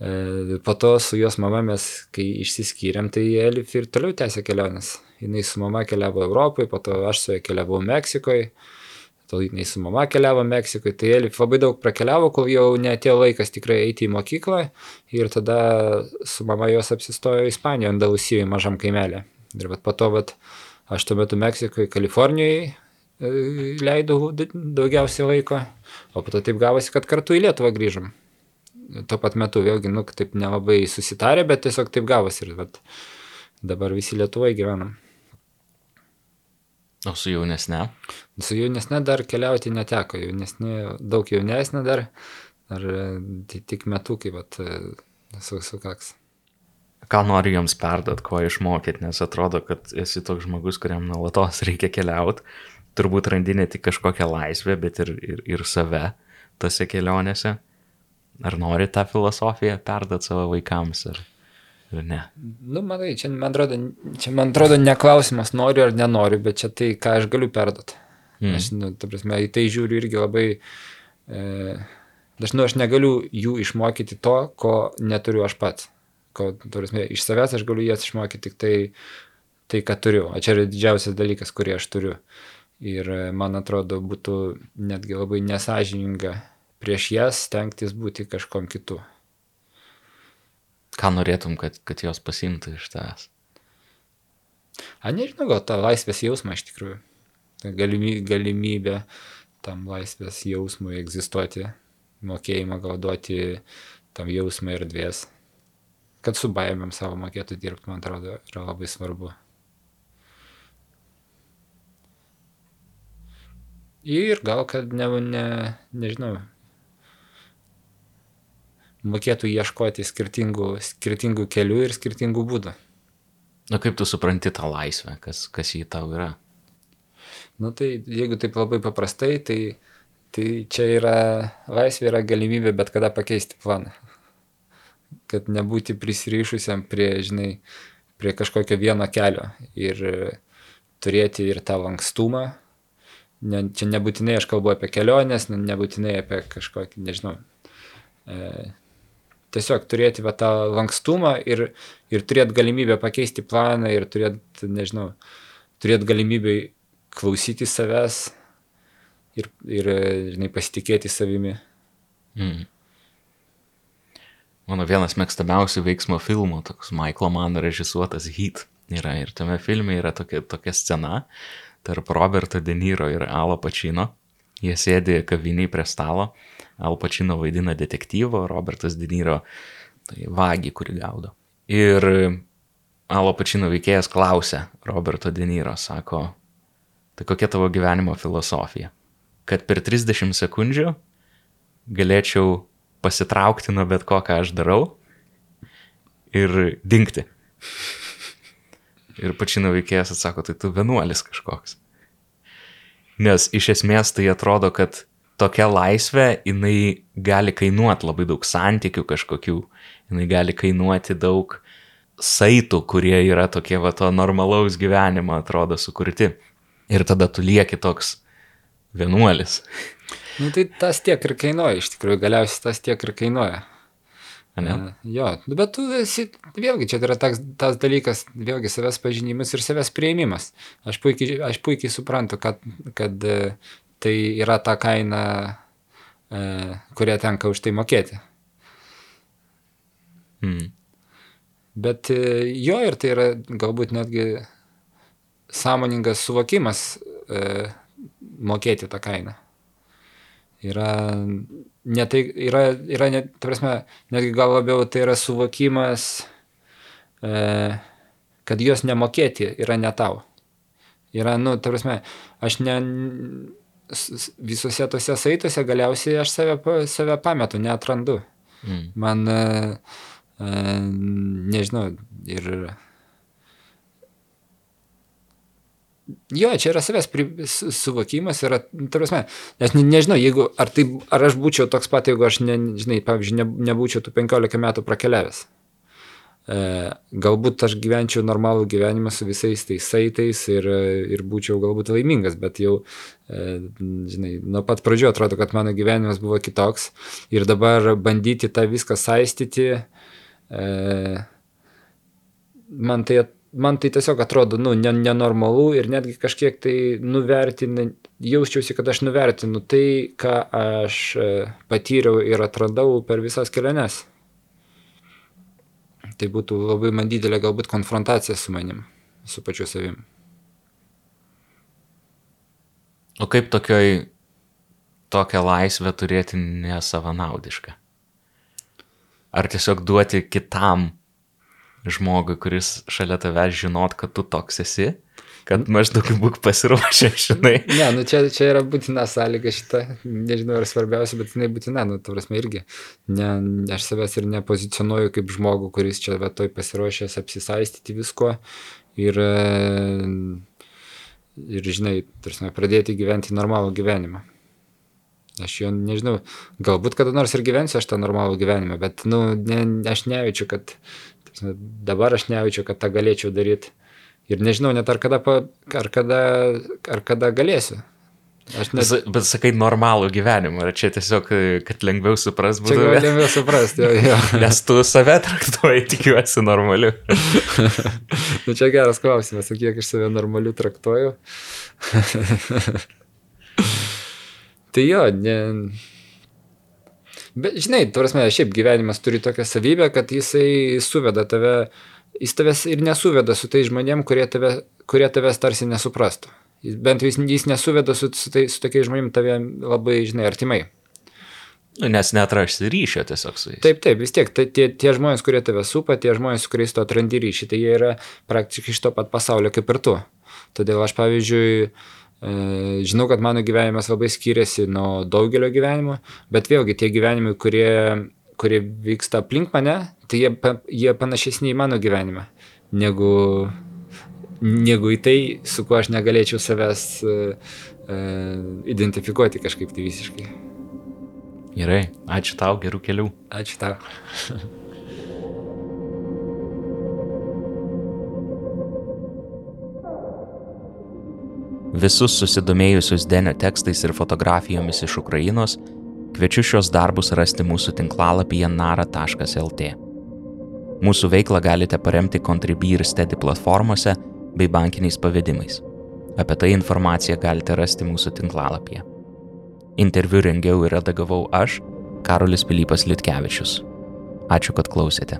E, po to su jos mama mes, kai išsiskyrėm, tai Elif ir toliau tęsė keliones. Jis su mama keliavo Europoje, po to aš su ja keliavau Meksikoje tol jinai su mama keliavo Meksikoje, tai Elif labai daug prakeliavo, kol jau netėjo laikas tikrai eiti į mokyklą ir tada su mama jos apsistojo Ispanijoje, Andalusijoje, mažam kaimelė. Ir bet po to, bet aš tuo metu Meksikoje, Kalifornijoje leidau daugiausiai laiko, o po to taip gavosi, kad kartu į Lietuvą grįžom. Tuo pat metu vėlgi, nu, taip nelabai susitarė, bet tiesiog taip gavosi ir bet dabar visi Lietuvoje gyvenam. O su jaunesne? Su jaunesne dar keliauti neteko, jaunesnė, daug jaunesnė dar, ar tai tik metukai, bet su, sukaks. Ką nori jums perduot, ko išmokyti, nes atrodo, kad esi toks žmogus, kuriam nuolatos reikia keliauti turbūt randi ne tik kažkokią laisvę, bet ir, ir, ir save tose kelionėse. Ar nori tą filosofiją perduoti savo vaikams, ar ne? Nu, matai, čia man, atrodo, čia man atrodo ne klausimas, noriu ar nenoriu, bet čia tai, ką aš galiu perduoti. Mm. Aš, nu, ta prasme, į tai žiūriu irgi labai... E, dažnai aš negaliu jų išmokyti to, ko neturiu aš pats. Ko, prasme, iš savęs aš galiu jas išmokyti tik tai, tai, ką turiu. O čia yra didžiausias dalykas, kurį aš turiu. Ir e, man atrodo, būtų netgi labai nesažininga prieš jas stengtis būti kažkom kitu. Ką norėtum, kad, kad jos pasimtų iš tavęs? A, nežinau, gal tą laisvės jausmą iš tikrųjų. Galimy, galimybė tam laisvės jausmui egzistuoti, mokėjimą gal duoti tam jausmą erdvės. Kad su baimėm savo mokėtų dirbti, man atrodo, yra labai svarbu. Ir gal, kad ne, ne, nežinau, mokėtų ieškoti skirtingų, skirtingų kelių ir skirtingų būdų. Na kaip tu supranti tą laisvę, kas, kas jį tau yra? Na tai jeigu taip labai paprastai, tai, tai čia yra laisvė, yra galimybė bet kada pakeisti planą. Kad nebūti prisirišusiam prie, žinai, prie kažkokio vieno kelio ir turėti ir tą lankstumą. Ne, čia nebūtinai aš kalbu apie keliones, nebūtinai apie kažkokį, nežinau, e, tiesiog turėti va, tą lankstumą ir, ir turėti galimybę pakeisti planą ir turėti, nežinau, turėti galimybę klausyti savęs ir, ir žinai, pasitikėti savimi. Mm. Mano vienas mėgstamiausių veiksmo filmų, toks Michael Mann režisuotas Heat yra ir tame filme yra tokia, tokia scena tarp Roberto De Niro ir Alo Pacino. Jie sėdi kaviniai prie stalo Al Pacino vaidina detektyvo, Robertas De Niro tai vagį, kurį gaudo. Ir Alo Pacino veikėjas klausia Roberto De Niro, sako, tai kokia tavo gyvenimo filosofija? Kad per 30 sekundžių galėčiau pasitraukti nuo bet ko, ką aš darau ir dinkti. Ir pačino veikėjas atsako, tai tu vienuolis kažkoks. Nes iš esmės tai atrodo, kad tokia laisvė, jinai gali kainuoti labai daug santykių kažkokių, jinai gali kainuoti daug saitų, kurie yra tokie va to normalaus gyvenimo, atrodo, sukurti. Ir tada tu lieki toks vienuolis. Nu tai tas tiek ir kainuoja, iš tikrųjų, galiausiai tas tiek ir kainuoja. Ne? Uh, jo, nu, bet tu esi, vėlgi, čia yra tas, tas dalykas, vėlgi savęs pažinimas ir savęs prieimimas. Aš puikiai, aš puikiai suprantu, kad, kad tai yra ta kaina, e, kurią tenka už tai mokėti. Hmm. Bet e, jo ir tai yra galbūt netgi sąmoningas suvokimas e, mokėti tą kainą. Yra, ne tai, yra, yra ne, ta prasme, netgi gal labiau tai yra suvokimas, e, kad jos nemokėti yra ne tau. Yra, nu, ta prasme, aš ne, visose tose saituose galiausiai aš save, save pametu, neatrandu. Mm. Man, uh, uh, nežinau, ir... Jo, čia yra savęs suvokimas, yra, tarpsme, nes ne, nežinau, jeigu, ar, tai, ar aš būčiau toks pat, jeigu aš, ne, žinai, pavyzdžiui, ne, nebūčiau tų 15 metų prakeliavęs. E, galbūt aš gyvenčiau normalų gyvenimą su visais tais saitais ir, ir būčiau galbūt laimingas, bet jau, e, žinai, nuo pat pradžio atrodo, kad mano gyvenimas buvo kitoks. Ir dabar bandyti tą viską saistyti, e, man tai, man tai tiesiog atrodo, nu, nenormalu ir netgi kažkiek tai nuvertinu, jausčiausi, kad aš nuvertinu tai, ką aš patyriau ir atradau per visas keliones tai būtų labai man didelė galbūt konfrontacija su manim, su pačiu savim. O kaip tokioj tokią laisvę turėti nesavanaudišką? Ar tiesiog duoti kitam žmogui, kuris šalia tavęs žinot, kad tu toks esi, kad maždaug būk pasiruošę, žinai. Ne, nu čia, čia yra būtina sąlyga šita, nežinau ar svarbiausia, bet jinai būtina, nu, tu prasme irgi. Ne, aš savęs ir nepozicionuoju kaip žmogų, kuris čia vietoj pasiruošęs apsisaistyti visko ir, ir, žinai, tarsi, pradėti gyventi normalų gyvenimą. Aš jo nežinau, galbūt kada nors ir gyvensiu aš tą normalų gyvenimą, bet, nu, ne, aš nejaučiu, kad, tarsi, dabar aš nejaučiu, kad tą galėčiau daryti. Ir nežinau net ar kada, pa, ar kada, ar kada galėsiu. Aš net, bet sakai normalų gyvenimą, ar čia tiesiog, kad lengviau supras čia būtų. lengviau suprasti, jo, jo. Nes tu save traktuoji, tikiuosi, normaliu. Nu, čia geras klausimas, kiek aš save normaliu traktuoju. tai jo, ne. Bet žinai, tuorsme, šiaip gyvenimas turi tokią savybę, kad jisai suveda tave, jis tavęs ir nesuveda su tai žmonėm, kurie, tave, kurie tavęs tarsi nesuprastų. Bent jau jis, jis nesuveda su, su, tai, su tokiais žmonėm tave labai, žinai, artimai. Nes netrasti ryšio tiesiog su jais. Taip, taip, vis tiek, tai tie, tie žmonės, kurie tave supa, tie žmonės, su kuriais tu atrandi ryšį, tai jie yra praktiškai iš to pat pasaulio kaip ir tu. Todėl aš, pavyzdžiui, e, žinau, kad mano gyvenimas labai skiriasi nuo daugelio gyvenimų, bet vėlgi tie gyvenimai, kurie, kurie vyksta aplink mane, tai jie, jie panašesni į mano gyvenimą, negu, negu į tai, su kuo aš negalėčiau savęs e, e, identifikuoti kažkaip tai visiškai. Gerai, ačiū tau, gerų kelių. Ačiū tau. Visus susidomėjusius Denio tekstais ir fotografijomis iš Ukrainos kviečiu šios darbus rasti mūsų tinklalapyje nara.lt. Mūsų veiklą galite paremti Contribui ir Steady platformose bei bankiniais pavedimais. Apie tai informaciją galite rasti mūsų tinklalapyje. Interviu rengiau ir redagavau aš, Karolis Pilypas Litkevičius. Ačiū, kad klausėte.